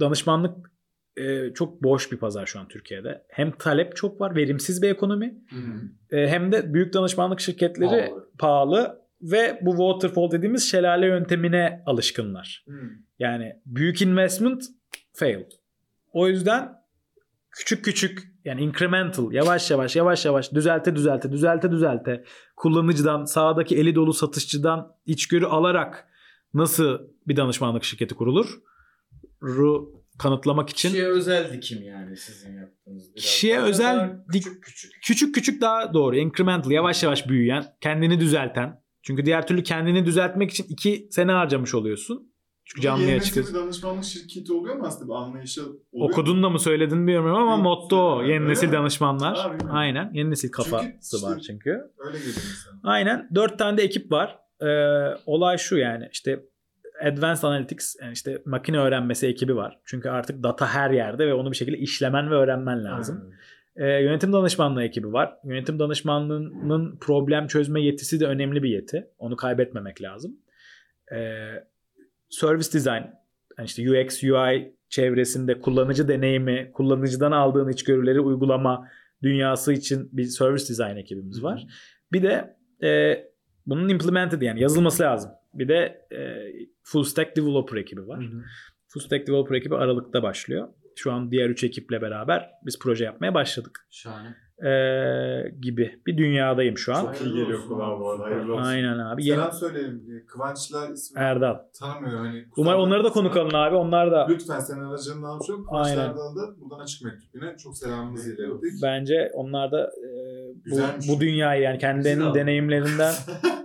danışmanlık e, çok boş bir pazar şu an Türkiye'de. Hem talep çok var. Verimsiz bir ekonomi. E, hem de büyük danışmanlık şirketleri Pahalı. pahalı. ve bu waterfall dediğimiz şelale yöntemine alışkınlar. Hmm. Yani büyük investment fail. O yüzden küçük küçük yani incremental yavaş yavaş yavaş yavaş düzelte düzelte düzelte düzelte kullanıcıdan sağdaki eli dolu satışçıdan içgörü alarak nasıl bir danışmanlık şirketi kurulur? Ru kanıtlamak için Kişiye özel dikim yani sizin yaptığınız biraz. Kişiye daha. özel Daha dik- küçük küçük. küçük küçük daha doğru. Incremental yavaş yavaş büyüyen, kendini düzelten. Çünkü diğer türlü kendini düzeltmek için iki sene harcamış oluyorsun. Çünkü canlıya Yeni nesil çıkıyorsun. bir danışmanlık şirketi oluyor mu aslında? Bir anlayışı oluyor Okudun da mı söyledin bilmiyorum ama Yok, motto o. Yeni öyle nesil mi? danışmanlar. Bilmiyorum. Aynen. Yeni nesil kafası işte- var çünkü. Öyle geliyor mesela. Aynen. Dört tane de ekip var. Ee, olay şu yani işte Advanced Analytics yani işte makine öğrenmesi ekibi var. Çünkü artık data her yerde ve onu bir şekilde işlemen ve öğrenmen lazım. Ee, yönetim danışmanlığı ekibi var. Yönetim danışmanlığının problem çözme yetisi de önemli bir yeti. Onu kaybetmemek lazım. Ee, service design, yani işte UX, UI çevresinde kullanıcı deneyimi, kullanıcıdan aldığın içgörüleri uygulama dünyası için bir service design ekibimiz var. Bir de e, bunun implemented yani yazılması lazım. Bir de e, full stack developer ekibi var. Full stack developer ekibi Aralık'ta başlıyor. Şu an diğer üç ekiple beraber biz proje yapmaya başladık. Şahane. Ee, gibi bir dünyadayım şu an. Çok iyi geliyor kulağa bu arada. Hayırlı olsun. Aynen abi. Yeni Selam söyleyelim. Ee, Kıvanç'la ismini Erdal. tanımıyorum. Hani Umarım onları da konuk alın abi. Onlar da Lütfen senin aracının almış yok. Kıvanç Aynen. Erdal'a da buradan açık mektup yine. Çok selamımızı ilettik. bence onlar da e, bu, Güzelmiş. bu dünyayı yani kendilerinin Güzel. deneyimlerinden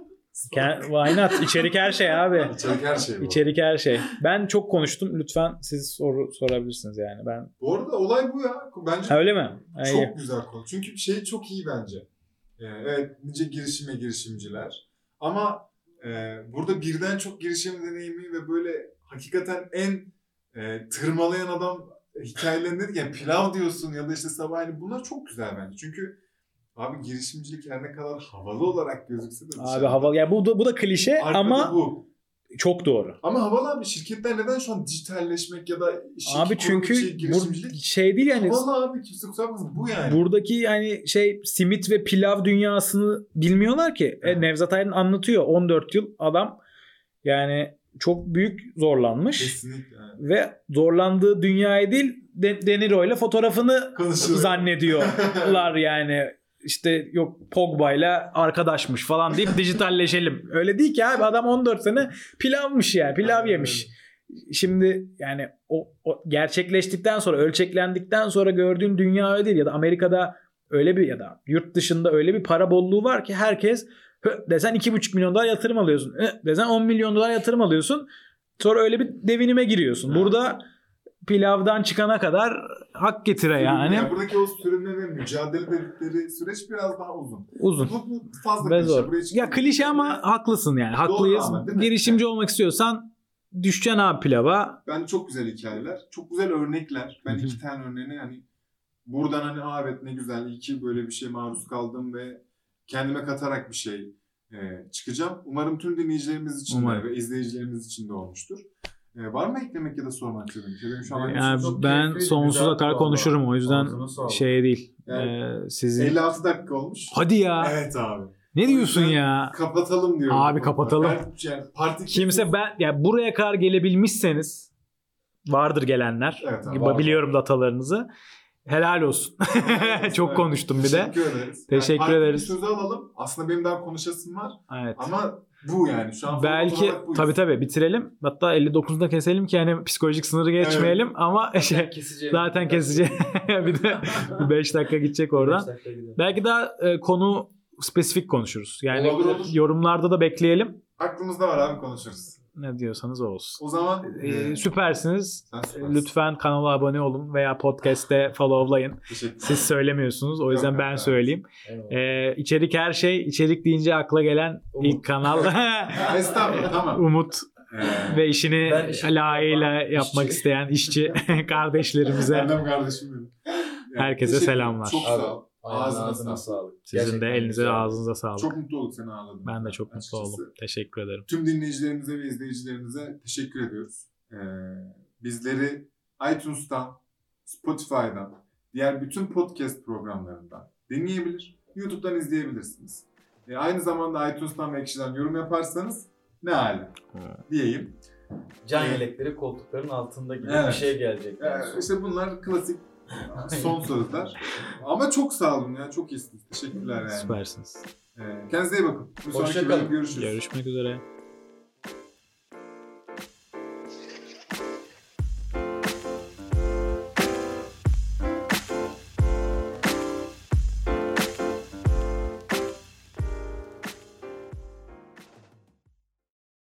Ken- Why not? İçerik her şey abi. İçerik her şey bu. İçerik her şey. Ben çok konuştum. Lütfen siz soru sorabilirsiniz yani. Ben Bu arada olay bu ya. Bence Ha, öyle mi? Ha, iyi. çok güzel konu. Çünkü şey çok iyi bence. Ee, evet nice girişim ve girişimciler. Ama e, burada birden çok girişim deneyimi ve böyle hakikaten en e, tırmalayan adam hikayelerinde ya pilav diyorsun ya da işte sabah hani bunlar çok güzel bence. Çünkü abi girişimcilik her ne kadar havalı olarak gözükse de Abi dışarıdan havalı. Ya bu bu da klişe arkada ama bu. çok doğru. Ama havalı abi şirketler neden şu an dijitalleşmek ya da Abi çünkü şey, girişimcilik şey değil yani havalı abi kimse kusura bakmasın bu yani. buradaki yani şey simit ve pilav dünyasını bilmiyorlar ki. E, Evet. Nevzat Aydın anlatıyor 14 yıl adam yani çok büyük zorlanmış Kesinlikle. yani. ve zorlandığı dünyayı değil De, De Niro ile fotoğrafını zannediyorlar yani. İşte yok Pogba ile arkadaşmış falan deyip dijitalleşelim. Öyle değil ki abi adam 14 sene pilavmış yani pilav yemiş. Şimdi yani o, o gerçekleştikten sonra ölçeklendikten sonra gördüğün dünya öyle değil ya da Amerika'da öyle bir ya da yurt dışında öyle bir para bolluğu var ki herkes desen 2,5 milyon dolar yatırım alıyorsun. Desen 10 milyon dolar yatırım alıyorsun. Sonra öyle bir devinime giriyorsun. Burada pilavdan çıkana kadar hak getire yani. Yani buradaki o sürünme ve mücadele dedikleri süreç biraz daha uzun. Uzun. Bu, bu fazla Ve klişe. zor. Ya klişe ama haklısın yani. Haklıyız. ama? Girişimci olmak istiyorsan düşeceksin abi pilava. Bence çok güzel hikayeler. Çok güzel örnekler. Ben Hı hı. iki tane örneğini hani buradan hani Aa, evet ne güzel iyi ki böyle bir şeye maruz kaldım ve kendime katarak bir şey e, çıkacağım. Umarım tüm dinleyicilerimiz için Umarım. de ve izleyicilerimiz için de olmuştur. E, var mı eklemek ya da sormak istediğin şey? Benim şu an Yani çok ben keyifliydi, sonsuza kadar konuşurum o yüzden şey değil. Yani Ee, sizin 56 dakika olmuş. Hadi ya. Evet abi. Ne diyorsun ya? Kapatalım diyorum. Abi kapatalım. Ben, yani parti Kimse ben ya buraya kadar gelebilmişseniz vardır gelenler. Evet abi, Biliyorum datalarınızı. Helal olsun. Çok Evet. konuştum bir de. Teşekkür ederiz. Teşekkür parti ederiz. Sözü alalım. Aslında benim daha konuşasım var. Evet. Ama bu yani. Şu an Belki tabii tabii bitirelim. Hatta 59'unda keselim ki hani psikolojik sınırı geçmeyelim ama şey Keseceğim. zaten keseceğiz. bir de 5 dakika gidecek oradan. Dakika. Belki daha e, konu spesifik konuşuruz. Yani Olur, olur. yorumlarda da bekleyelim. Aklımızda var abi konuşuruz. Ne diyorsanız o olsun. O zaman Ee, e, süpersiniz. sen süpersin. Lütfen kanala abone olun veya podcast'te followlayın. Siz söylemiyorsunuz. O yüzden ben söyleyeyim. Ee, içerik her şey. İçerik deyince akla gelen Umut. ilk kanal. Estağfurullah tamam. Umut Ee, ve işini layığıyla yapmak İşçi. isteyen işçi kardeşlerimize Erdem kardeşim benim. Yani Herkese selamlar. Çok sağ ol. Ağzına ağzına sağlık. sağlık. sizin de Gerçekten elinize güzel. ağzınıza sağlık. Çok mutlu olduk seni ağırladım. ben de çok mutlu Açıkçası. oldum. Teşekkür ederim. Tüm dinleyicilerimize ve izleyicilerimize teşekkür ediyoruz. Ee, bizleri iTunes'tan, Spotify'dan, diğer bütün podcast programlarından dinleyebilir, YouTube'dan izleyebilirsiniz. Ee, aynı zamanda iTunes'tan ve Ekşi'den yorum yaparsanız ne hali diyeyim. Can Evet. yelekleri koltukların altında gibi bir Evet. şey gelecek. Ee, işte bunlar klasik son sözler. Ama çok sağ olun ya. Çok iyisiniz. Teşekkürler yani. Süpersiniz. Ee, kendinize iyi bakın. Bir sonraki Hoşça bölüm kalın. görüşürüz. Görüşmek üzere.